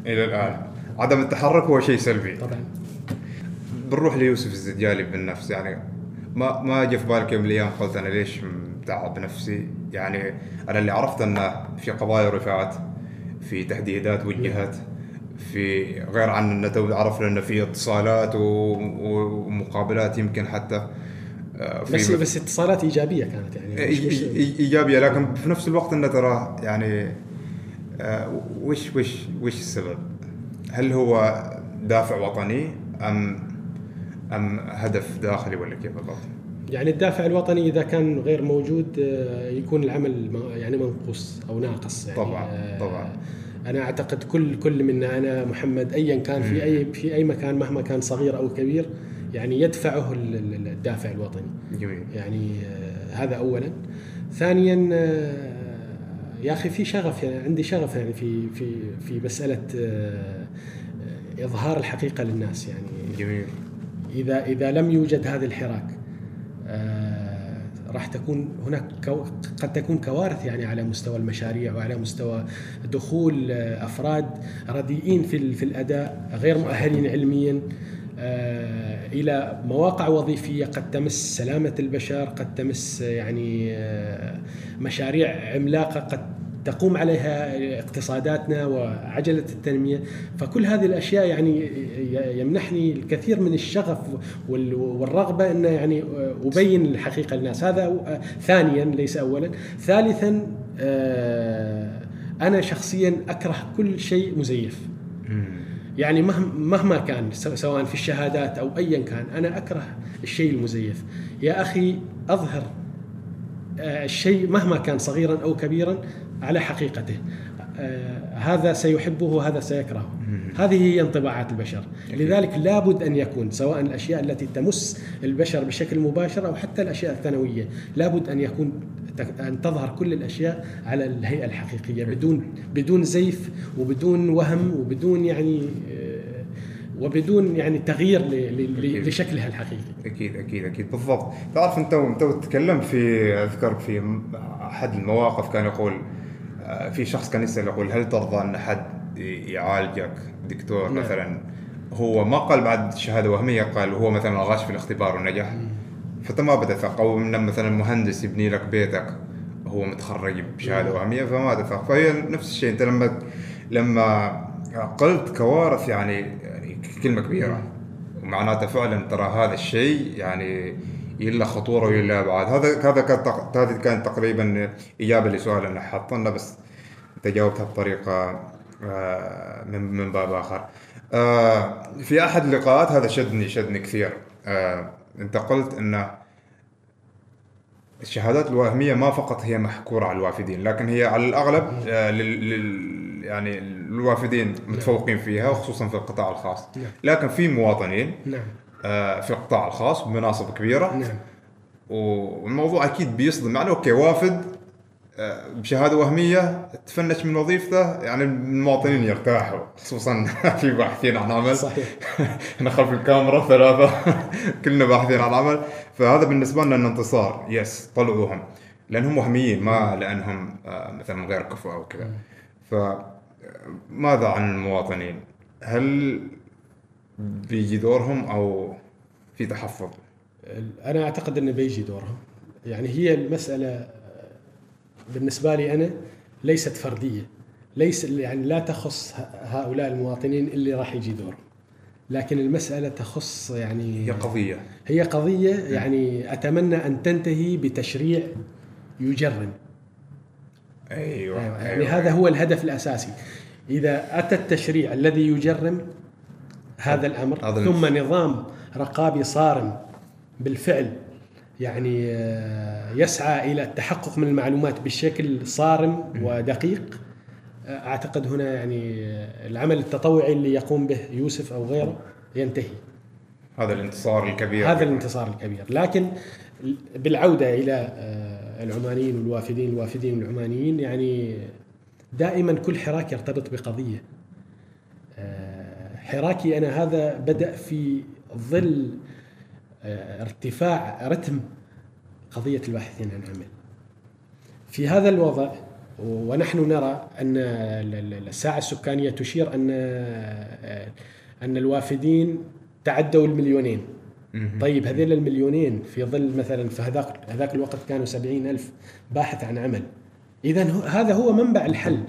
[SPEAKER 2] إلى الآن. عدم التحرك هو شيء سلبي.
[SPEAKER 1] طبعا.
[SPEAKER 2] بنروح ليوسف الزجالي بالنفس يعني ما ما جاء في بالك يوم الأيام قلت أنا ليش متعب نفسي يعني أنا اللي عرفت انه في قضايا رفعت في تهديدات وجهت في غير عن انه تو عرفنا انه في اتصالات ومقابلات يمكن حتى آه، في
[SPEAKER 1] بس بس اتصالات إيجابية كانت يعني مش مش
[SPEAKER 2] إيجابية لكن في نفس الوقت انه ترى يعني آه، وش وش وش السبب؟ هل هو دافع وطني أم أم هدف داخلي ولا كيف بالضبط؟
[SPEAKER 1] يعني الدافع الوطني إذا كان غير موجود آه، يكون العمل يعني منقوص أو ناقص. يعني
[SPEAKER 2] طبعاً،
[SPEAKER 1] آه،
[SPEAKER 2] طبعاً.
[SPEAKER 1] أنا أعتقد كل كل منا أنا محمد ايا كان في اي في أي مكان مهما كان صغير أو كبير يعني يدفعه ال- ال- الدافع الوطني.
[SPEAKER 2] جميل.
[SPEAKER 1] يعني آه، هذا اولا. ثانيا يا أخي في شغف يعني عندي شغف يعني في في في مسألة إظهار الحقيقة للناس. يعني
[SPEAKER 2] جميل.
[SPEAKER 1] إذا إذا لم يوجد هذا الحراك آه، راح تكون هناك قد تكون كوارث يعني على مستوى المشاريع وعلى مستوى دخول آه، أفراد رديئين في في الأداء غير مؤهلين علميا آه، إلى مواقع وظيفية قد تمس سلامة البشر قد تمس يعني مشاريع عملاقة قد تقوم عليها اقتصاداتنا وعجلة التنمية. فكل هذه الأشياء يعني يمنحني الكثير من الشغف وال- والرغبة إن يعني أبين الحقيقة للناس. هذا ثانيا ليس اولا. ثالثا آه، أنا شخصيا أكره كل شيء مزيف. يعني مهم مهما كان سو- سواء في الشهادات أو ايا كان أنا أكره الشيء المزيف. يا أخي أظهر آه، الشيء مهما كان صغيرا أو كبيرا على حقيقته. آه، هذا سيحبه وهذا سيكرهه. هذه هي انطباعات البشر. لذلك لابد أن يكون سواء الأشياء التي تمس البشر بشكل مباشر أو حتى الأشياء الثانوية لابد أن يكون أن تظهر كل الأشياء على الهيئة الحقيقية بدون بدون زيف وبدون وهم وبدون يعني آه، وبدون يعني تغيير لشكلها الحقيقي.
[SPEAKER 2] أكيد أكيد أكيد. بالضبط. تعرف أنت أنت تتكلم في اذكر في أحد المواقف كان يقول في شخص كان يسأل يقول هل ترضى أن حد يعالجك؟ دكتور
[SPEAKER 1] نعم.
[SPEAKER 2] مثلا هو ما قال بعد شهادة وهمية قال هو مثلا غش في الاختبار ونجح فانت ما بدأ ثق أو مثلا مهندس يبني لك بيتك هو متخرج بشهادة وهمية فما دفع فهي نفس الشيء. أنت لما لما قلت كوارث يعني يعني كلمة كبيرة. ومعناته فعلا ترى هذا الشيء يعني يلا خطورة ويلا أبعاد هذا هذا كان هذه كانت تقريبا إجابة لسؤال أنا حاطنا بس انت جاوبتها بطريقة آه، من من باب آخر. آه، في أحد اللقاءات هذا شدني شدني كثير آه، أنت قلت إن الشهادات الوهمية ما فقط هي محكورة على الوافدين لكن هي على الأغلب لل لل- يعني الوافدين متفوقين فيها وخصوصا في القطاع الخاص
[SPEAKER 1] نعم.
[SPEAKER 2] لكن في مواطنين
[SPEAKER 1] نعم
[SPEAKER 2] في القطاع الخاص بمناصب كبيرة.
[SPEAKER 1] نعم.
[SPEAKER 2] والموضوع أكيد بيصدم يعني. okay وافد آه، بشهادة وهمية تفنش من وظيفته يعني المواطنين يرتاحوا خصوصا في باحثين عن عمل.
[SPEAKER 1] صحيح.
[SPEAKER 2] إحنا خلف الكاميرا ثلاثة كلنا باحثين عن عمل. فهذا بالنسبة لنا انتصار yes طلعوهم. لأنهم وهميين ما لأنهم آه، مثلا غير كفؤ أو كذا. فماذا عن المواطنين؟ هل بيجي دورهم أو في تحفظ؟
[SPEAKER 1] أنا أعتقد إنه بيجي دورهم. يعني هي المسألة بالنسبة لي أنا ليست فردية. ليس يعني لا تخص هؤلاء المواطنين اللي راح يجي دورهم. لكن المسألة تخص يعني
[SPEAKER 2] هي قضية.
[SPEAKER 1] هي قضية يعني أتمنى أن تنتهي بتشريع يجرم.
[SPEAKER 2] أيوه,
[SPEAKER 1] أيوة. يعني هذا هو الهدف الأساسي. إذا أتى التشريع الذي يجرم هذا الأمر.
[SPEAKER 2] هذا
[SPEAKER 1] ثم نظام رقابي صارم بالفعل يعني آه، يسعى إلى التحقق من المعلومات بشكل صارم ودقيق. آه، أعتقد هنا يعني آه، العمل التطوعي اللي يقوم به يوسف أو غيره ينتهي.
[SPEAKER 2] هذا الانتصار الكبير.
[SPEAKER 1] هذا الانتصار الكبير. لكن بالعودة إلى آه، العمانيين والوافدين الوافدين والعمانيين يعني دائما كل حراك يرتبط بقضية. آه، حراكي أنا هذا بدأ في ظل آه، ارتفاع رتم قضية الباحثين عن عمل. في هذا الوضع ونحن نرى أن ال- ال- الساعة السكانية تشير أن آه، أن الوافدين تعدوا المليونين. طيب هذيل المليونين في ظل مثلا في هذاك هذاك الوقت كانوا سبعين ألف باحث عن عمل. إذا هذا هو منبع الحل.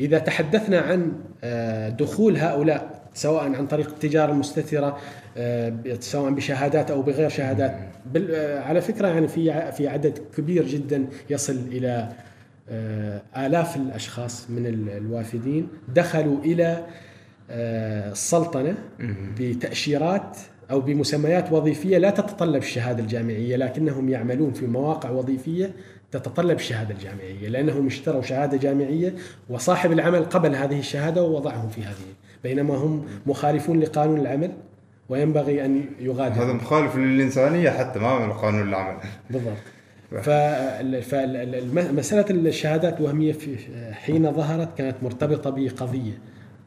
[SPEAKER 1] إذا تحدثنا عن آه، دخول هؤلاء سواء عن طريق التجارة المستترة آه، سواء بشهادات أو بغير شهادات. آه، على فكرة يعني في في عدد كبير جدا يصل إلى آه، آلاف الأشخاص من ال- الوافدين. دخلوا إلى السلطنة بتأشيرات أو بمسميات وظيفية لا تتطلب الشهادة الجامعية لكنهم يعملون في مواقع وظيفية تتطلب الشهادة الجامعية لأنهم اشتروا شهادة جامعية وصاحب العمل قبل هذه الشهادة ووضعهم في هذه بينما هم مخالفون لقانون العمل وينبغي أن يغادروا
[SPEAKER 2] هذا مخالف للإنسانية حتى ما من قانون العمل.
[SPEAKER 1] بالضبط. فمسألة الشهادات الوهمية في حين ظهرت كانت مرتبطة بقضية.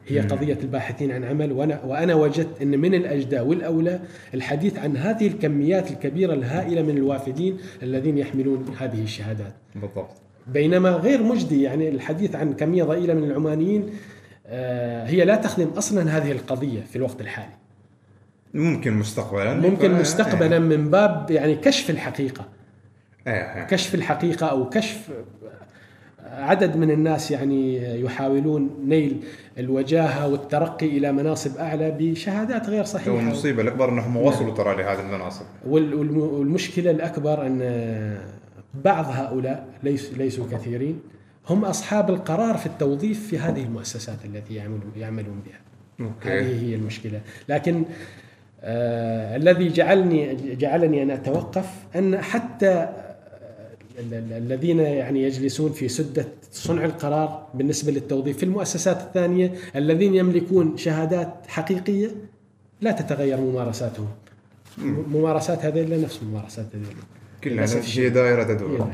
[SPEAKER 1] هي قضية الباحثين عن عمل وأنا, وأنا وجدت أن من الأجدى والأولى الحديث عن هذه الكميات الكبيرة الهائلة من الوافدين الذين يحملون هذه الشهادات.
[SPEAKER 2] بالضبط.
[SPEAKER 1] بينما غير مجدي يعني الحديث عن كمية ضئيلة من العمانيين هي لا تخدم أصلا هذه القضية في الوقت الحالي.
[SPEAKER 2] ممكن مستقبلا.
[SPEAKER 1] ممكن مستقبلا من باب يعني كشف الحقيقة.
[SPEAKER 2] إيه، إيه.
[SPEAKER 1] كشف الحقيقة أو كشف عدد من الناس يعني يحاولون نيل الوجاهة والترقي إلى مناصب أعلى بشهادات غير صحيحة.
[SPEAKER 2] والمصيبه الأكبر أنهم وصلوا ترى لهذه المناصب.
[SPEAKER 1] وال- والم- والمشكلة الأكبر أن بعض هؤلاء ليس ليسوا كثيرين. هم أصحاب القرار في التوظيف في هذه المؤسسات التي يعملون يعملون بها.
[SPEAKER 2] okay
[SPEAKER 1] هذه هي المشكلة، لكن آه الذي جعلني جعلني أن أتوقف أن حتى آه، ال- ال- الذين يعني يجلسون في سدة صنع القرار بالنسبة للتوظيف في المؤسسات الثانية الذين يملكون شهادات حقيقية لا تتغير ممارساتهم. ممارسات هذيل نفس ممارسات هذيل.
[SPEAKER 2] كلها نفس
[SPEAKER 1] الشديد.
[SPEAKER 2] هي
[SPEAKER 1] دائرة
[SPEAKER 2] تدور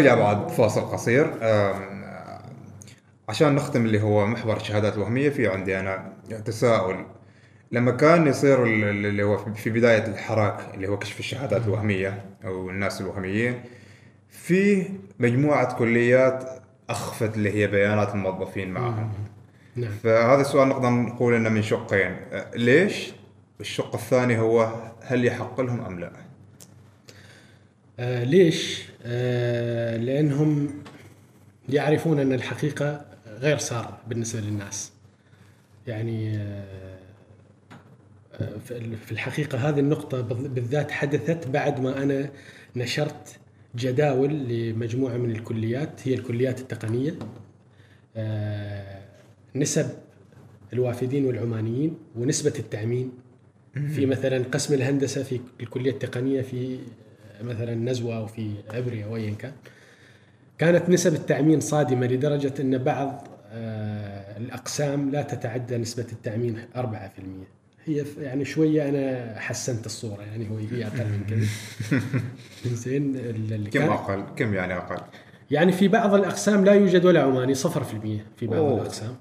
[SPEAKER 2] نرجع بعد فاصل قصير. عشان نختم اللي هو محور الشهادات الوهمية في عندي أنا تساؤل. لما كان يصير ال- ال- اللي هو في بداية الحراك اللي هو كشف الشهادات الوهمية أو الناس الوهميين في مجموعة كليات أخفت اللي هي بيانات الموظفين معهم.
[SPEAKER 1] نعم.
[SPEAKER 2] فهذا السؤال نقدر نقول إنه من شقين. أه، ليش؟ الشق الثاني هو هل يحق لهم أم لا؟
[SPEAKER 1] آه ليش؟ آه لأنهم يعرفون أن الحقيقة غير سارة بالنسبة للناس. يعني آه آه، في الحقيقة هذه النقطة بال- بالذات حدثت بعد ما أنا نشرت جداول لمجموعة من الكليات هي الكليات التقنية آه، نسب الوافدين والعمانيين ونسبة التأمين في مثلا قسم الهندسة في الكلية التقنية في مثلا نزوة أو في عبري أو ايا كان كانت نسب التأمين صادمة لدرجة أن بعض آه، الأقسام لا تتعدى نسبة التأمين 4% هي يعني شوية أنا حسنت الصورة يعني هو هي أقل من كذا زين
[SPEAKER 2] كم أقل؟ كم يعني أقل؟
[SPEAKER 1] يعني في بعض الأقسام لا يوجد ولا عماني صفر في المية في بعض
[SPEAKER 2] أوه.
[SPEAKER 1] الأقسام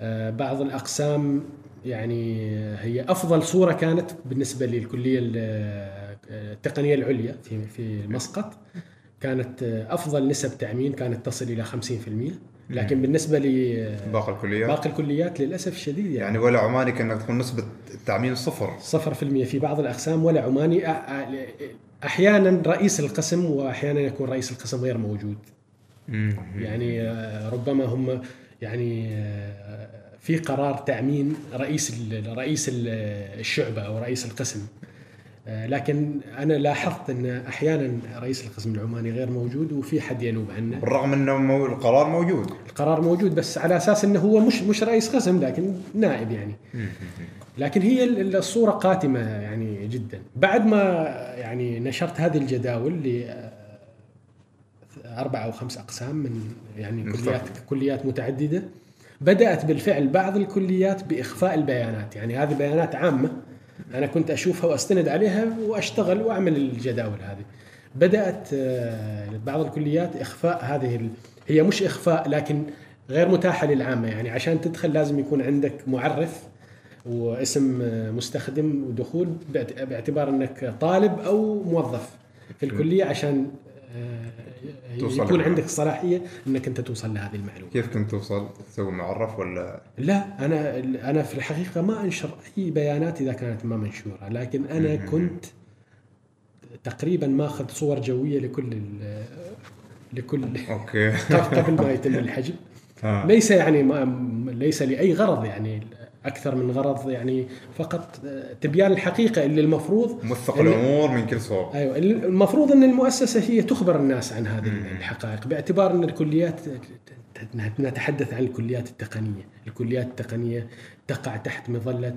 [SPEAKER 1] آه، بعض الأقسام يعني هي أفضل صورة كانت بالنسبة للكلية ال- آه، التقنية العليا في في مسقط كانت آه، أفضل نسب تأمين كانت تصل إلى 50% لكن بالنسبة لباقي
[SPEAKER 2] باقي الكليات؟
[SPEAKER 1] الكليات للأسف الشديد يعني.
[SPEAKER 2] يعني ولا عماني كأنك تكون نسبة التعميم صفر.
[SPEAKER 1] صفر في المية في بعض الأقسام ولا عماني أ- أ- أحيانا رئيس القسم وأحيانا يكون رئيس القسم غير موجود. يعني آه، ربما هم يعني آه، في قرار تأمين رئيس ال- رئيس ال- الشعبة أو رئيس القسم. آه، لكن أنا لاحظت أن أحيانا رئيس القسم العماني غير موجود وفي حد ينوب عنه
[SPEAKER 2] بالرغم أنه مو- القرار موجود.
[SPEAKER 1] القرار موجود بس على أساس أنه هو مش مش رئيس قسم لكن نائب يعني. لكن هي ال- الصورة قاتمة يعني جدا. بعد ما يعني نشرت هذه الجداول ل أربع أو خمس أقسام من يعني. كليات كليات متعددة بدأت بالفعل بعض الكليات بإخفاء البيانات. يعني هذه بيانات عامة أنا كنت أشوفها وأستند عليها وأشتغل وأعمل الجداول هذه بدأت آه، بعض الكليات إخفاء هذه. هي مش إخفاء لكن غير متاحة للعامة يعني عشان تدخل لازم يكون عندك معرف واسم آه، مستخدم ودخول باعت- باعتبار إنك طالب أو موظف في الكلية عشان
[SPEAKER 2] توصل
[SPEAKER 1] يكون
[SPEAKER 2] للمعلومة.
[SPEAKER 1] عندك صلاحية إنك أنت توصل لهذه المعلومة.
[SPEAKER 2] كيف كنت توصل تسوي معرف ولا
[SPEAKER 1] لا أنا أنا في الحقيقة ما أنشر أي بيانات إذا كانت ما منشورة، لكن أنا كنت تقريبا ماخذ صور جوية لكل لكل
[SPEAKER 2] أوكي
[SPEAKER 1] قبل ما يتم الحجب.
[SPEAKER 2] آه.
[SPEAKER 1] ليس يعني ما ليس لأي غرض يعني أكثر من غرض يعني فقط تبيان الحقيقة اللي المفروض
[SPEAKER 2] موثق الأمور من كل صوب
[SPEAKER 1] أيوه المفروض إن المؤسسة هي تخبر الناس عن هذه الحقائق باعتبار إن الكليات نتحدث عن الكليات التقنية، الكليات التقنية تقع تحت مظلة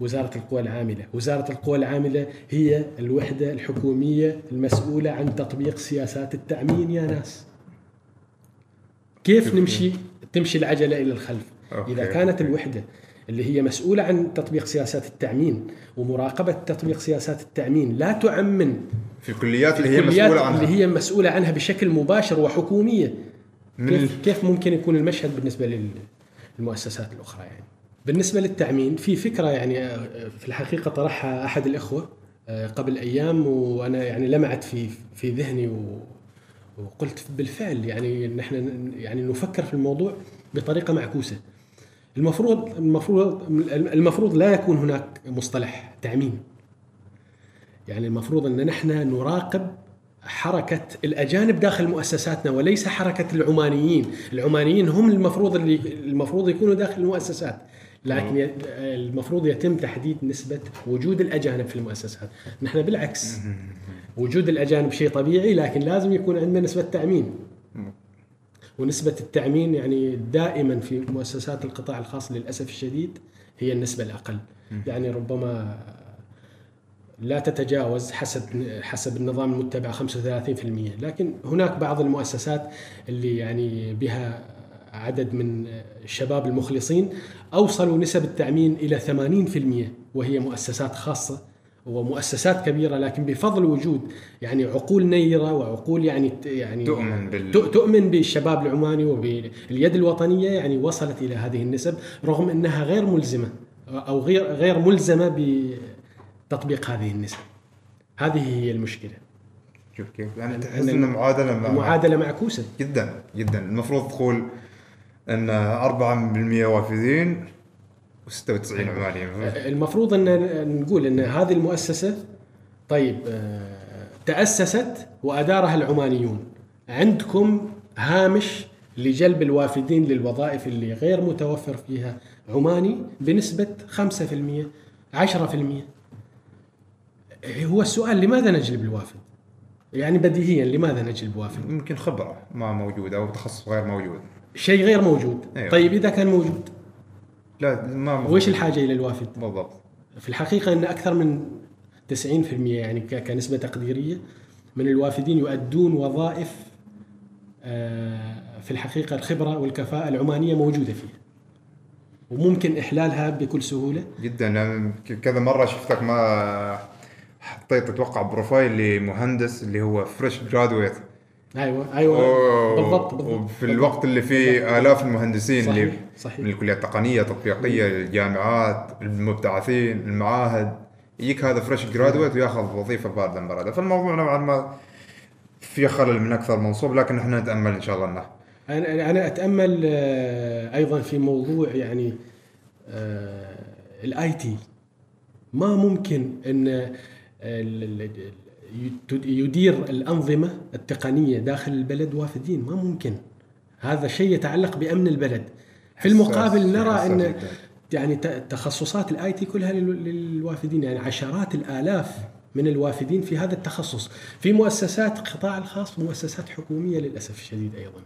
[SPEAKER 1] وزارة القوى العاملة، وزارة القوى العاملة هي الوحدة الحكومية المسؤولة عن تطبيق سياسات التأمين يا ناس. كيف نمشي تمشي العجلة إلى الخلف؟
[SPEAKER 2] أوكي.
[SPEAKER 1] إذا كانت الوحدة اللي هي مسؤولة عن تطبيق سياسات التأمين ومراقبة تطبيق سياسات التأمين. لا تعمم
[SPEAKER 2] في الكليات اللي هي
[SPEAKER 1] الكليات
[SPEAKER 2] مسؤولة عنها.
[SPEAKER 1] اللي هي مسؤولة عنها بشكل مباشر وحكومية.
[SPEAKER 2] من
[SPEAKER 1] كيف كيف ممكن يكون المشهد بالنسبة للمؤسسات الأخرى يعني؟ بالنسبة للتأمين في فكرة يعني آه، في الحقيقة طرحها أحد الإخوة آه، قبل أيام وأنا يعني لمعت في في ذهني و وقلت بالفعل يعني نحن يعني نفكر في الموضوع بطريقة معكوسة. المفروض المفروض المفروض لا يكون هناك مصطلح تأمين يعني المفروض أن نحن نراقب حركة الأجانب داخل مؤسساتنا وليس حركة العمانيين، العمانيين هم المفروض اللي المفروض يكونوا داخل المؤسسات، لكن المفروض يتم تحديد نسبة وجود الأجانب في المؤسسات، نحن بالعكس. وجود الأجانب شيء طبيعي لكن لازم يكون عندنا نسبة تأمين. ونسبة التأمين يعني دائما في مؤسسات القطاع الخاص للأسف الشديد هي النسبة الأقل. يعني ربما لا تتجاوز حسب حسب النظام المتبع 35% لكن هناك بعض المؤسسات اللي يعني بها عدد من الشباب المخلصين أوصلوا نسب التأمين إلى 80% وهي مؤسسات خاصة. ومؤسسات كبيرة لكن بفضل وجود يعني عقول نيرة وعقول يعني يعني
[SPEAKER 2] تؤمن بال-
[SPEAKER 1] تؤ- تؤمن بالشباب العماني وباليد الوطنية يعني وصلت إلى هذه النسب رغم أنها غير ملزمة أو غير غير ملزمة بتطبيق هذه النسب. هذه هي المشكلة.
[SPEAKER 2] شوف كيف. يعني تحس
[SPEAKER 1] أن
[SPEAKER 2] إنه معادلة مع-
[SPEAKER 1] معادلة معكوسة.
[SPEAKER 2] جدا جدا. المفروض تقول إن 4% وافدين و96 عماني
[SPEAKER 1] المفروض أن نقول أن هذه المؤسسة طيب آه، تأسست وأدارها العمانيون عندكم هامش لجلب الوافدين للوظائف اللي غير متوفر فيها عماني بنسبة 5% 10% هو السؤال لماذا نجلب الوافد؟ يعني بديهيا لماذا نجلب وافد؟
[SPEAKER 2] يمكن خبرة ما موجودة أو تخصص غير موجود
[SPEAKER 1] شيء غير موجود
[SPEAKER 2] أيوة.
[SPEAKER 1] طيب إذا كان موجود
[SPEAKER 2] لا ما
[SPEAKER 1] وإيش الحاجة إلى الوافد؟
[SPEAKER 2] بالضبط.
[SPEAKER 1] في الحقيقة أن أكثر من 90% يعني ك- كنسبة تقديرية من الوافدين يؤدون وظائف آه، في الحقيقة الخبرة والكفاءة العمانية موجودة فيها. وممكن إحلالها بكل سهولة.
[SPEAKER 2] جدا. كذا مرة شفتك ما حطيت أتوقع profile لمهندس اللي هو fresh graduate
[SPEAKER 1] أيوة أيوة بالضبط بالضبط
[SPEAKER 2] وفي الوقت اللي فيه آلاف المهندسين
[SPEAKER 1] صحيح
[SPEAKER 2] اللي
[SPEAKER 1] صحيح
[SPEAKER 2] من الكليات التقنية التطبيقية الجامعات المبتعثين المعاهد يجيك هذا fresh graduate وياخذ وظيفة بارده برده فالموضوع نوعا ما في خلل من أكثر من صوب لكن إحنا نتأمل إن شاء الله إنه
[SPEAKER 1] أنا أنا أتأمل آه، أيضا في موضوع يعني ال IT ما ممكن ال- يدير الأنظمة التقنية داخل البلد وافدين ما ممكن. هذا شيء يتعلق بأمن البلد. في المقابل نرى أن. يعني تخصصات ال IT كلها لل- للوافدين يعني عشرات الآلاف من الوافدين في هذا التخصص. في مؤسسات القطاع الخاص مؤسسات حكومية للأسف الشديد أيضا.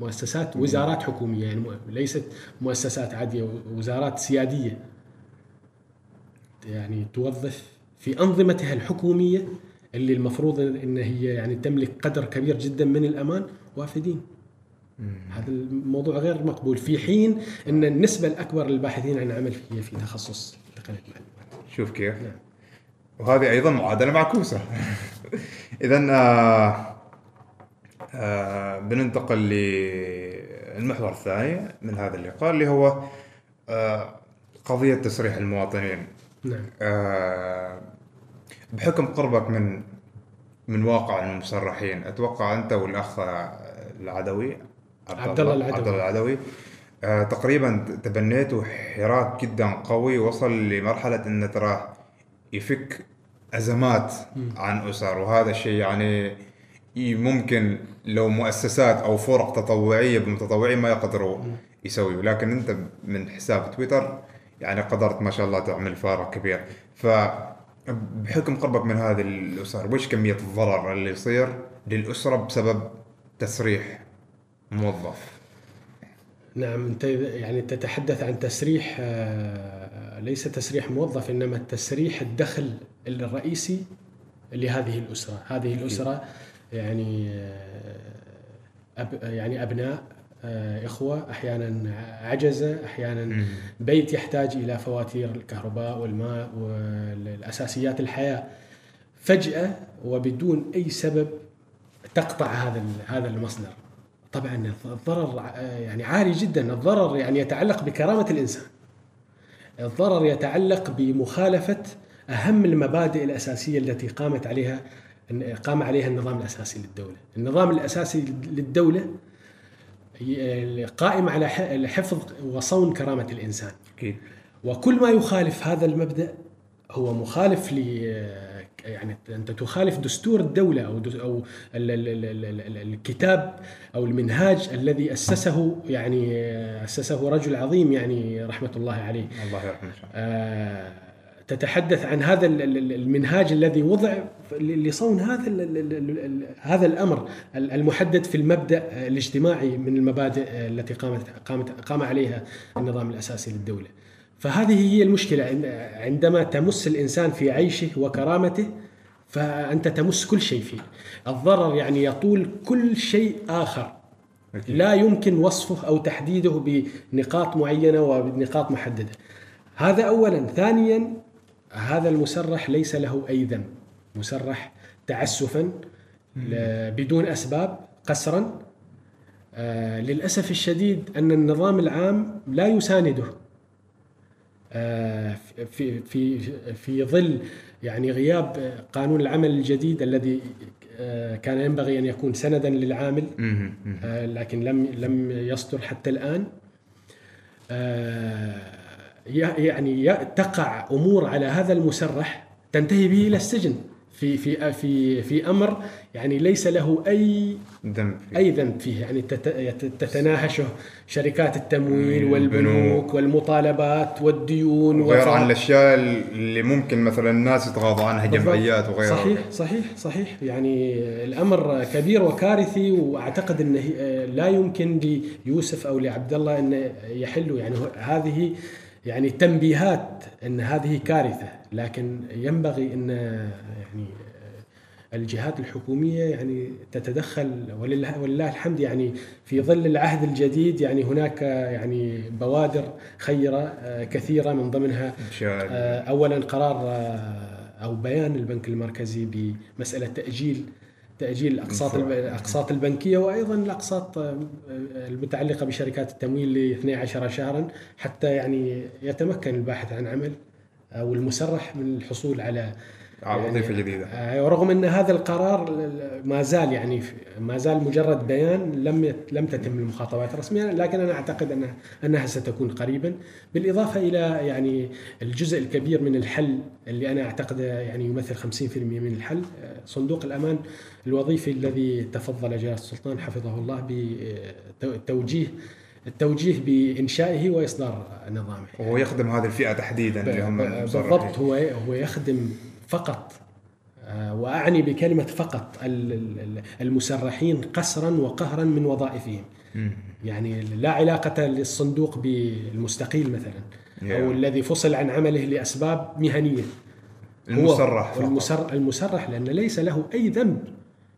[SPEAKER 1] مؤسسات وزارات حكومية يعني ليست مؤسسات عادية وزارات سيادية. يعني توظف في أنظمتها الحكومية اللي المفروض إن هي يعني تملك قدر كبير جدا من الأمان وافدين. هذا الموضوع غير مقبول. في حين إن النسبة الأكبر للباحثين عن عمل هي في تخصص تقنية المعلومات.
[SPEAKER 2] شوف كيف.
[SPEAKER 1] نعم.
[SPEAKER 2] وهذه أيضا معادلة معكوسة. اذا آه آه بننتقل للمحور الثاني من هذا اللقاء اللي هو آه قضية تسريح المواطنين.
[SPEAKER 1] نعم.
[SPEAKER 2] آه بحكم قربك من من واقع المسرحين أتوقع أنت والأخ العدوي
[SPEAKER 1] عبد الله العدوي.
[SPEAKER 2] عبد الله العدوي آه تقريبا تبنيتوا حراك جدا قوي وصل لمرحلة إن تراه يفك أزمات عن أسر. وهذا الشيء يعني ممكن لو مؤسسات أو فرق تطوعية بمتطوعين ما يقدروا يسويوا لكن أنت من حساب تويتر يعني قدرت ما شاء الله تعمل فارق كبير. ف بحكم قربك من هذه الأسر وش كمية الضرر اللي يصير للأسرة بسبب تسريح موظف؟
[SPEAKER 1] نعم أنت يعني تتحدث عن تسريح آه، ليس تسريح موظف إنما تسريح الدخل الرئيسي لهذه الأسرة، هذه الأسرة يعني آه، أب يعني أبناء آه، إخوة أحيانا عجزة أحيانا بيت يحتاج إلى فواتير الكهرباء والماء والأساسيات الحياة. فجأة وبدون أي سبب تقطع هذا هذا المصدر. طبعا الضرر آه، يعني عالي جدا. الضرر يعني يتعلق بكرامة الإنسان. الضرر يتعلق بمخالفة أهم المبادئ الأساسية التي قامت عليها قام عليها النظام الأساسي للدولة. النظام الأساسي للدولة قائم على حفظ وصون كرامة الإنسان
[SPEAKER 2] أكيد
[SPEAKER 1] وكل ما يخالف هذا المبدأ هو مخالف ل يعني أنت تخالف دستور الدولة أو أو الكتاب أو المنهاج الذي أسسه يعني أسسه رجل عظيم يعني رحمة الله عليه.
[SPEAKER 2] الله يرحمه.
[SPEAKER 1] آه تتحدث عن هذا المنهاج الذي وضع لصون هذا هذا الأمر المحدد في المبدأ الاجتماعي من المبادئ التي قامت قامت قام عليها النظام الأساسي للدولة. فهذه هي المشكلة عندما تمس الإنسان في عيشه وكرامته فأنت تمس كل شيء فيه. الضرر يعني يطول كل شيء آخر أكيد. لا يمكن وصفه أو تحديده بنقاط معينة وبنقاط محددة. هذا اولا، ثانيا هذا المسرح ليس له اي ذنب، مسرح تعسفا بدون أسباب قسرا. آه للأسف الشديد أن النظام العام لا يسانده. آه، في في في ظل يعني غياب قانون العمل الجديد الذي آه، كان ينبغي أن يكون سندا للعامل آه، لكن لم لم يصدر حتى الآن. يعني تقع أمور على هذا المسرح تنتهي به إلى السجن. في في في في أمر يعني ليس له أي
[SPEAKER 2] ذنب
[SPEAKER 1] أي ذنب فيه. يعني تتناهشه شركات التمويل والبنوك والمطالبات والديون
[SPEAKER 2] وغير عن الأشياء اللي ممكن مثلا الناس يتغاضوا عنها جمعيات وغيرها.
[SPEAKER 1] صحيح صحيح صحيح. يعني الأمر كبير وكارثي وأعتقد إنه لا يمكن ليوسف أو لعبد الله أن يحلوا. يعني هذه يعني تنبيهات إن هذه كارثة لكن ينبغي إن يعني الجهات الحكومية يعني تتدخل ولله ولله الحمد يعني في ظل العهد الجديد يعني هناك يعني بوادر خيرة كثيرة من ضمنها اولا قرار أو بيان البنك المركزي بمسألة تأجيل تأجيل الأقساط الأقساط البنكية وأيضا الأقساط آه، المتعلقة بشركات التمويل ل 12 شهرا حتى يعني يتمكن الباحث عن عمل أو المسرح من الحصول على
[SPEAKER 2] يعني وظيفه جديده
[SPEAKER 1] آه، ورغم إن هذا القرار ما زال يعني ما زال مجرد بيان لم لم تتم المخاطبات رسميا لكن أنا أعتقد انها أنها ستكون قريبا. بالإضافة إلى يعني الجزء الكبير من الحل اللي أنا أعتقد يعني يمثل 50% من الحل آه، صندوق الأمان الوظيفي الذي تفضل جلاله السلطان حفظه الله بتوجيه التوجيه بإنشائه وإصدار نظامه.
[SPEAKER 2] وهو يخدم هذه الفئة تحديدا اللي هم
[SPEAKER 1] بالضبط هو هو يخدم فقط آه، وأعني بكلمة فقط المسرحين قسرا وقهرا من وظائفهم. يعني لا علاقة للصندوق بالمستقيل مثلا أو الذي فصل عن عمله لأسباب مهنية.
[SPEAKER 2] المسرح
[SPEAKER 1] هو المسرح, المسرح لأن ليس له أي ذنب.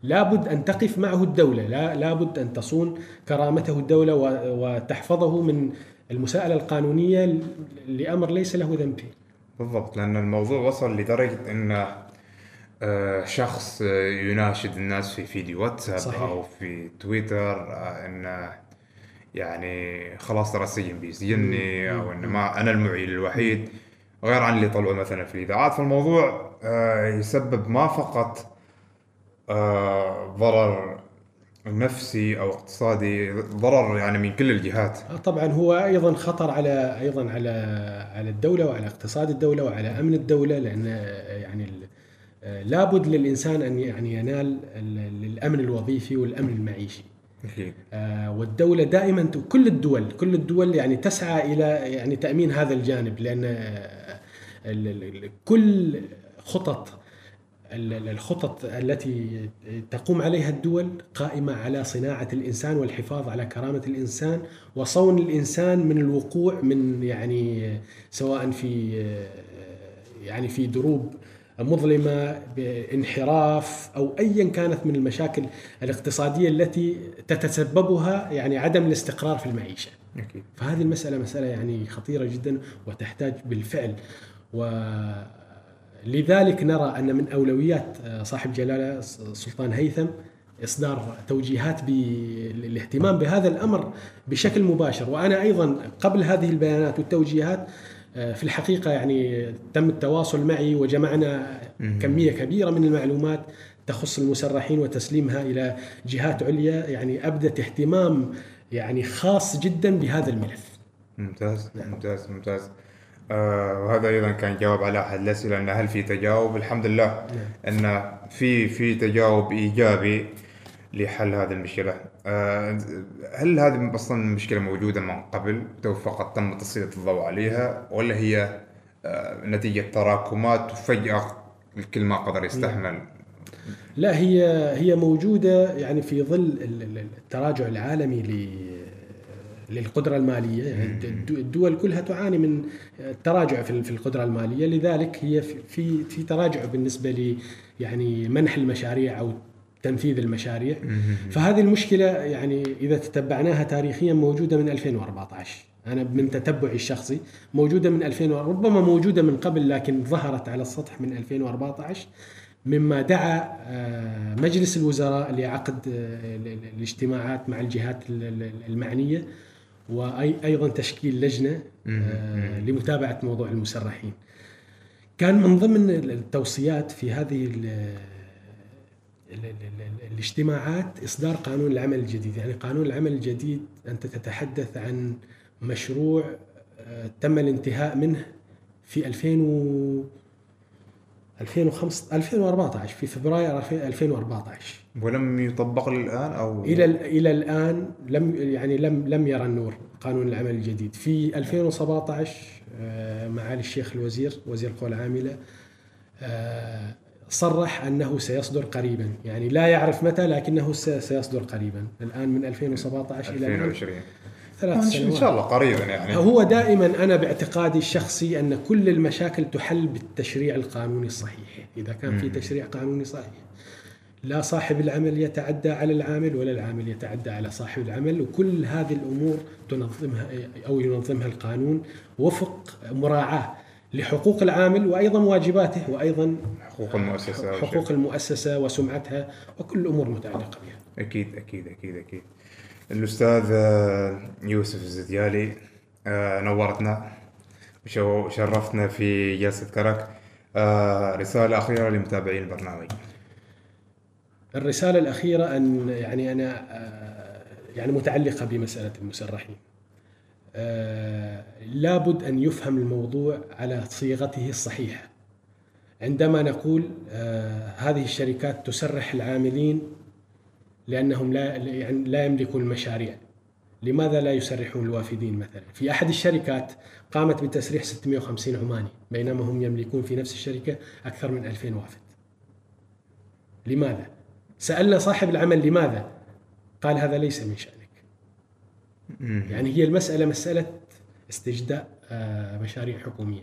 [SPEAKER 1] لابد أن تقف معه الدولة. لا لابد أن تصون كرامته الدولة وتحفظه من المساءلة القانونية لأمر ليس له ذنب. فيه
[SPEAKER 2] بالضبط لأن الموضوع وصل لدرجة إن آه، شخص يناشد الناس في فيديو واتساب صحيح. أو في تويتر آه، انه يعني خلاص ترى السجن بيسجني أو انه ما أنا المعيل الوحيد. غير عن اللي طلعوا مثلا في الإذاعات فالموضوع آه، يسبب ما فقط آه، ضرر نفسي أو اقتصادي ضرر يعني من كل الجهات
[SPEAKER 1] آه، طبعا هو أيضا خطر على أيضا على على الدولة وعلى اقتصاد الدولة وعلى أمن الدولة لأن يعني لابد للإنسان أن يعني ينال الامن الوظيفي والأمن المعيشي أكيد. والدولة دائما كل الدول كل الدول يعني تسعى إلى يعني تأمين هذا الجانب لأن كل خطط الخطط التي تقوم عليها الدول قائمة على صناعة الإنسان والحفاظ على كرامة الإنسان وصون الإنسان من الوقوع من يعني سواء في يعني في دروب مظلمة بانحراف أو أيا كانت من المشاكل الاقتصادية التي تتسببها يعني عدم الاستقرار في المعيشة أكيد. فهذه المسألة مسألة يعني خطيرة جدا وتحتاج بالفعل و لذلك نرى أن من أولويات آه، صاحب جلالة السلطان هيثم إصدار توجيهات بالاهتمام بهذا الأمر بشكل مباشر. وأنا أيضا قبل هذه البيانات والتوجيهات آه، في الحقيقة يعني تم التواصل معي وجمعنا كمية كبيرة من المعلومات تخص المسرحين وتسليمها إلى جهات عليا. يعني أبدت اهتمام يعني خاص جدا بهذا الملف.
[SPEAKER 2] ممتاز ممتاز ممتاز. آه وهذا أيضا كان جواب على أحد الأسئلة إن هل في تجاوب؟ الحمد لله إن في في تجاوب إيجابي لحل هذه المشكلة. آه هل هذه أصلا المشكلة موجودة من قبل؟ تو فقط تم تسليط الضوء عليها ولا هي آه نتيجة تراكمات وفجاه الكل ما قدر يستحمل؟
[SPEAKER 1] لا هي هي موجودة يعني في ظل ال- ال- التراجع العالمي ل- للقدرة المالية. يعني الد- الدول كلها تعاني من التراجع في القدرة المالية. لذلك هي في- في تراجع بالنسبة ل يعني منح المشاريع أو تنفيذ المشاريع. فهذه المشكلة يعني إذا تتبعناها تاريخيا موجودة من 2014 أنا من تتبعي الشخصي موجودة من 2000 ربما موجودة من قبل لكن ظهرت على السطح من 2014 مما دعا آه، مجلس الوزراء لعقد آه، ال- ال- الاجتماعات مع الجهات ال- ال- المعنية. وأيضا تشكيل لجنة آه، لمتابعة موضوع المسرحين. كان من ضمن التوصيات في هذه ال- ال- ال- ال- الاجتماعات إصدار قانون العمل الجديد، يعني قانون العمل الجديد أنت تتحدث عن مشروع آه، تم الانتهاء منه في 2000 و 2005 2014 في فبراير 2014
[SPEAKER 2] ولم يطبق للآن أو؟
[SPEAKER 1] إلى إلى الآن لم يعني لم لم يرى النور قانون العمل الجديد. في 2017 آه، معالي الشيخ الوزير وزير القوى العامله آه، صرح أنه سيصدر قريبا. يعني لا يعرف متى لكنه سيصدر قريبا. الآن من 2017 إلى الآن
[SPEAKER 2] 2020
[SPEAKER 1] ثلاث
[SPEAKER 2] إن
[SPEAKER 1] سنوات.
[SPEAKER 2] شاء الله قريبا يعني.
[SPEAKER 1] هو دائما أنا باعتقادي الشخصي أن كل المشاكل تحل بالتشريع القانوني الصحيح، إذا كان في تشريع قانوني صحيح. لا صاحب العمل يتعدى على العامل ولا العامل يتعدى على صاحب العمل وكل هذه الأمور تنظمها أو ينظمها القانون وفق مراعاة لحقوق العامل وأيضا واجباته وأيضا
[SPEAKER 2] حقوق المؤسسة.
[SPEAKER 1] حقوق المؤسسة وسمعتها وكل الأمور متعلقة بها.
[SPEAKER 2] أكيد أكيد أكيد أكيد. الأستاذ آه، يوسف الزديالي آه، نورتنا وشرفتنا في جلسة كرك آه، رسالة أخيرة لمتابعين البرنامج
[SPEAKER 1] الرسالة الأخيرة أن يعني آه، يعني متعلقة بمسألة المسرحين. لابد أن يفهم الموضوع على صيغته الصحيحة. عندما نقول هذه الشركات تسرح العاملين لأنهم لا يعني لا يملكون المشاريع. لماذا لا يسرحون الوافدين مثلا؟ في أحد الشركات قامت بتسريح 650 عماني بينما هم يملكون في نفس الشركة أكثر من 2000 وافد. لماذا؟ سألنا صاحب العمل لماذا؟ قال هذا ليس من شأنك. يعني هي المسألة مسألة استجداء آه، مشاريع حكومية.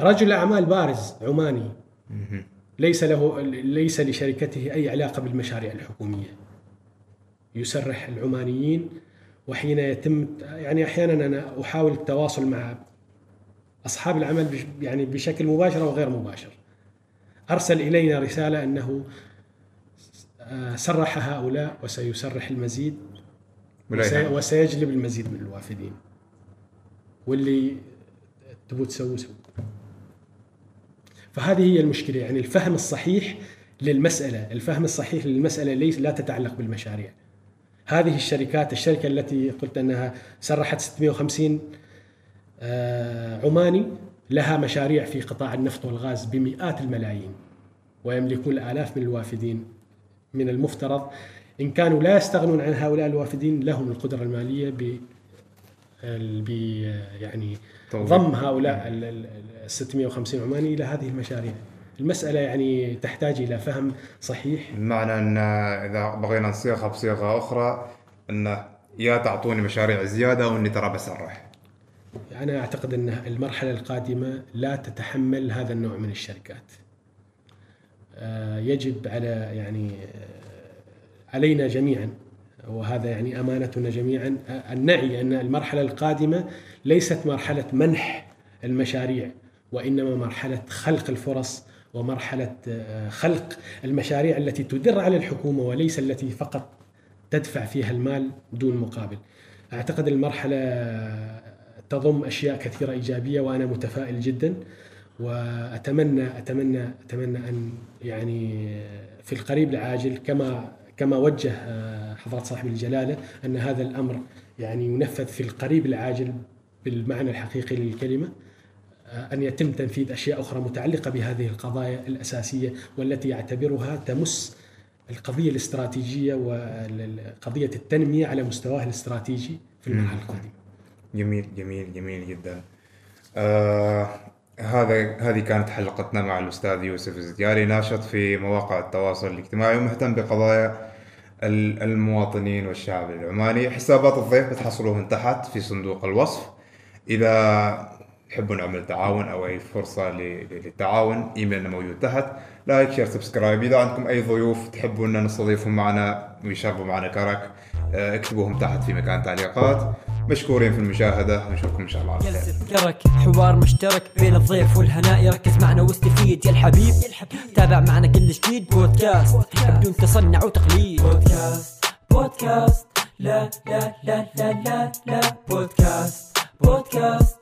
[SPEAKER 1] رجل أعمال بارز عماني ليس له ليس لشركته أي علاقة بالمشاريع الحكومية. يسرح العمانيين وحين يتم يعني أحيانا أنا أحاول التواصل مع أصحاب العمل يعني بشكل مباشر وغير مباشر. أرسل إلينا رسالة أنه آه، سرح هؤلاء وسيسرح المزيد. وسيجلب المزيد من الوافدين واللي تبوا تسووا سووا فهذه هي المشكلة يعني الفهم الصحيح للمسألة الفهم الصحيح للمسألة ليس لا تتعلق بالمشاريع هذه الشركات الشركة التي قلت أنها سرحت 650 آه، عماني لها مشاريع في قطاع النفط والغاز بمئات الملايين ويملكون الآلاف من الوافدين من المفترض. إن كانوا لا يستغنون عن هؤلاء الوافدين لهم القدرة المالية ب يعني. ضم هؤلاء ال- ال ال- 650 عماني إلى هذه المشاريع. المسألة يعني تحتاج إلى فهم صحيح.
[SPEAKER 2] بمعنى أن إذا بغينا نصيغها بصيغة أخرى أن يا تعطوني مشاريع زيادة وأني ترى بسرح
[SPEAKER 1] أنا أعتقد أن المرحلة القادمة لا تتحمل هذا النوع من الشركات. آه، يجب على يعني آه، علينا جميعا وهذا يعني أمانتنا جميعا أن نعي أن المرحلة القادمة ليست مرحلة منح المشاريع وإنما مرحلة خلق الفرص ومرحلة آه، خلق المشاريع التي تدر على الحكومة وليس التي فقط تدفع فيها المال دون مقابل. أعتقد المرحلة تضم أشياء كثيرة إيجابية وأنا متفائل جدا وأتمنى أتمنى أتمنى أن يعني في القريب العاجل كما كما وجه آه، حضرة صاحب الجلالة أن هذا الأمر يعني ينفذ في القريب العاجل بالمعنى الحقيقي للكلمة. آه، أن يتم تنفيذ أشياء أخرى متعلقة بهذه القضايا الأساسية والتي يعتبرها تمس القضية الاستراتيجية وقضية التنمية على مستواه الاستراتيجي في المرحلة القادمة.
[SPEAKER 2] جميل جميل جميل جدا. آه هذا هذه كانت حلقتنا مع الأستاذ يوسف الزدياري ناشط في مواقع التواصل الاجتماعي ومهتم بقضايا ال- المواطنين والشعب العماني. حسابات الضيف بتحصلوهن تحت في صندوق الوصف. إذا تحبوا نعمل تعاون أو أي فرصة ل- للتعاون إيميلنا موجود تحت. like share subscribe إذا عندكم أي ضيوف تحبوا أن نستضيفهم معنا ويشربوا معنا كرك آه، اكتبوهم تحت في مكان تعليقات. مشكورين في المشاهدة. ونشوفكم إن شاء الله على خير.
[SPEAKER 3] كرك حوار مشترك بين الضيف والهناء. ركز معنا واستفيد يا الحبيب. تابع معنا كل جديد. بودكاست بدون تصنع وتقليد. بودكاست بودكاست. لا لا لا لا لا لا. بودكاست بودكاست.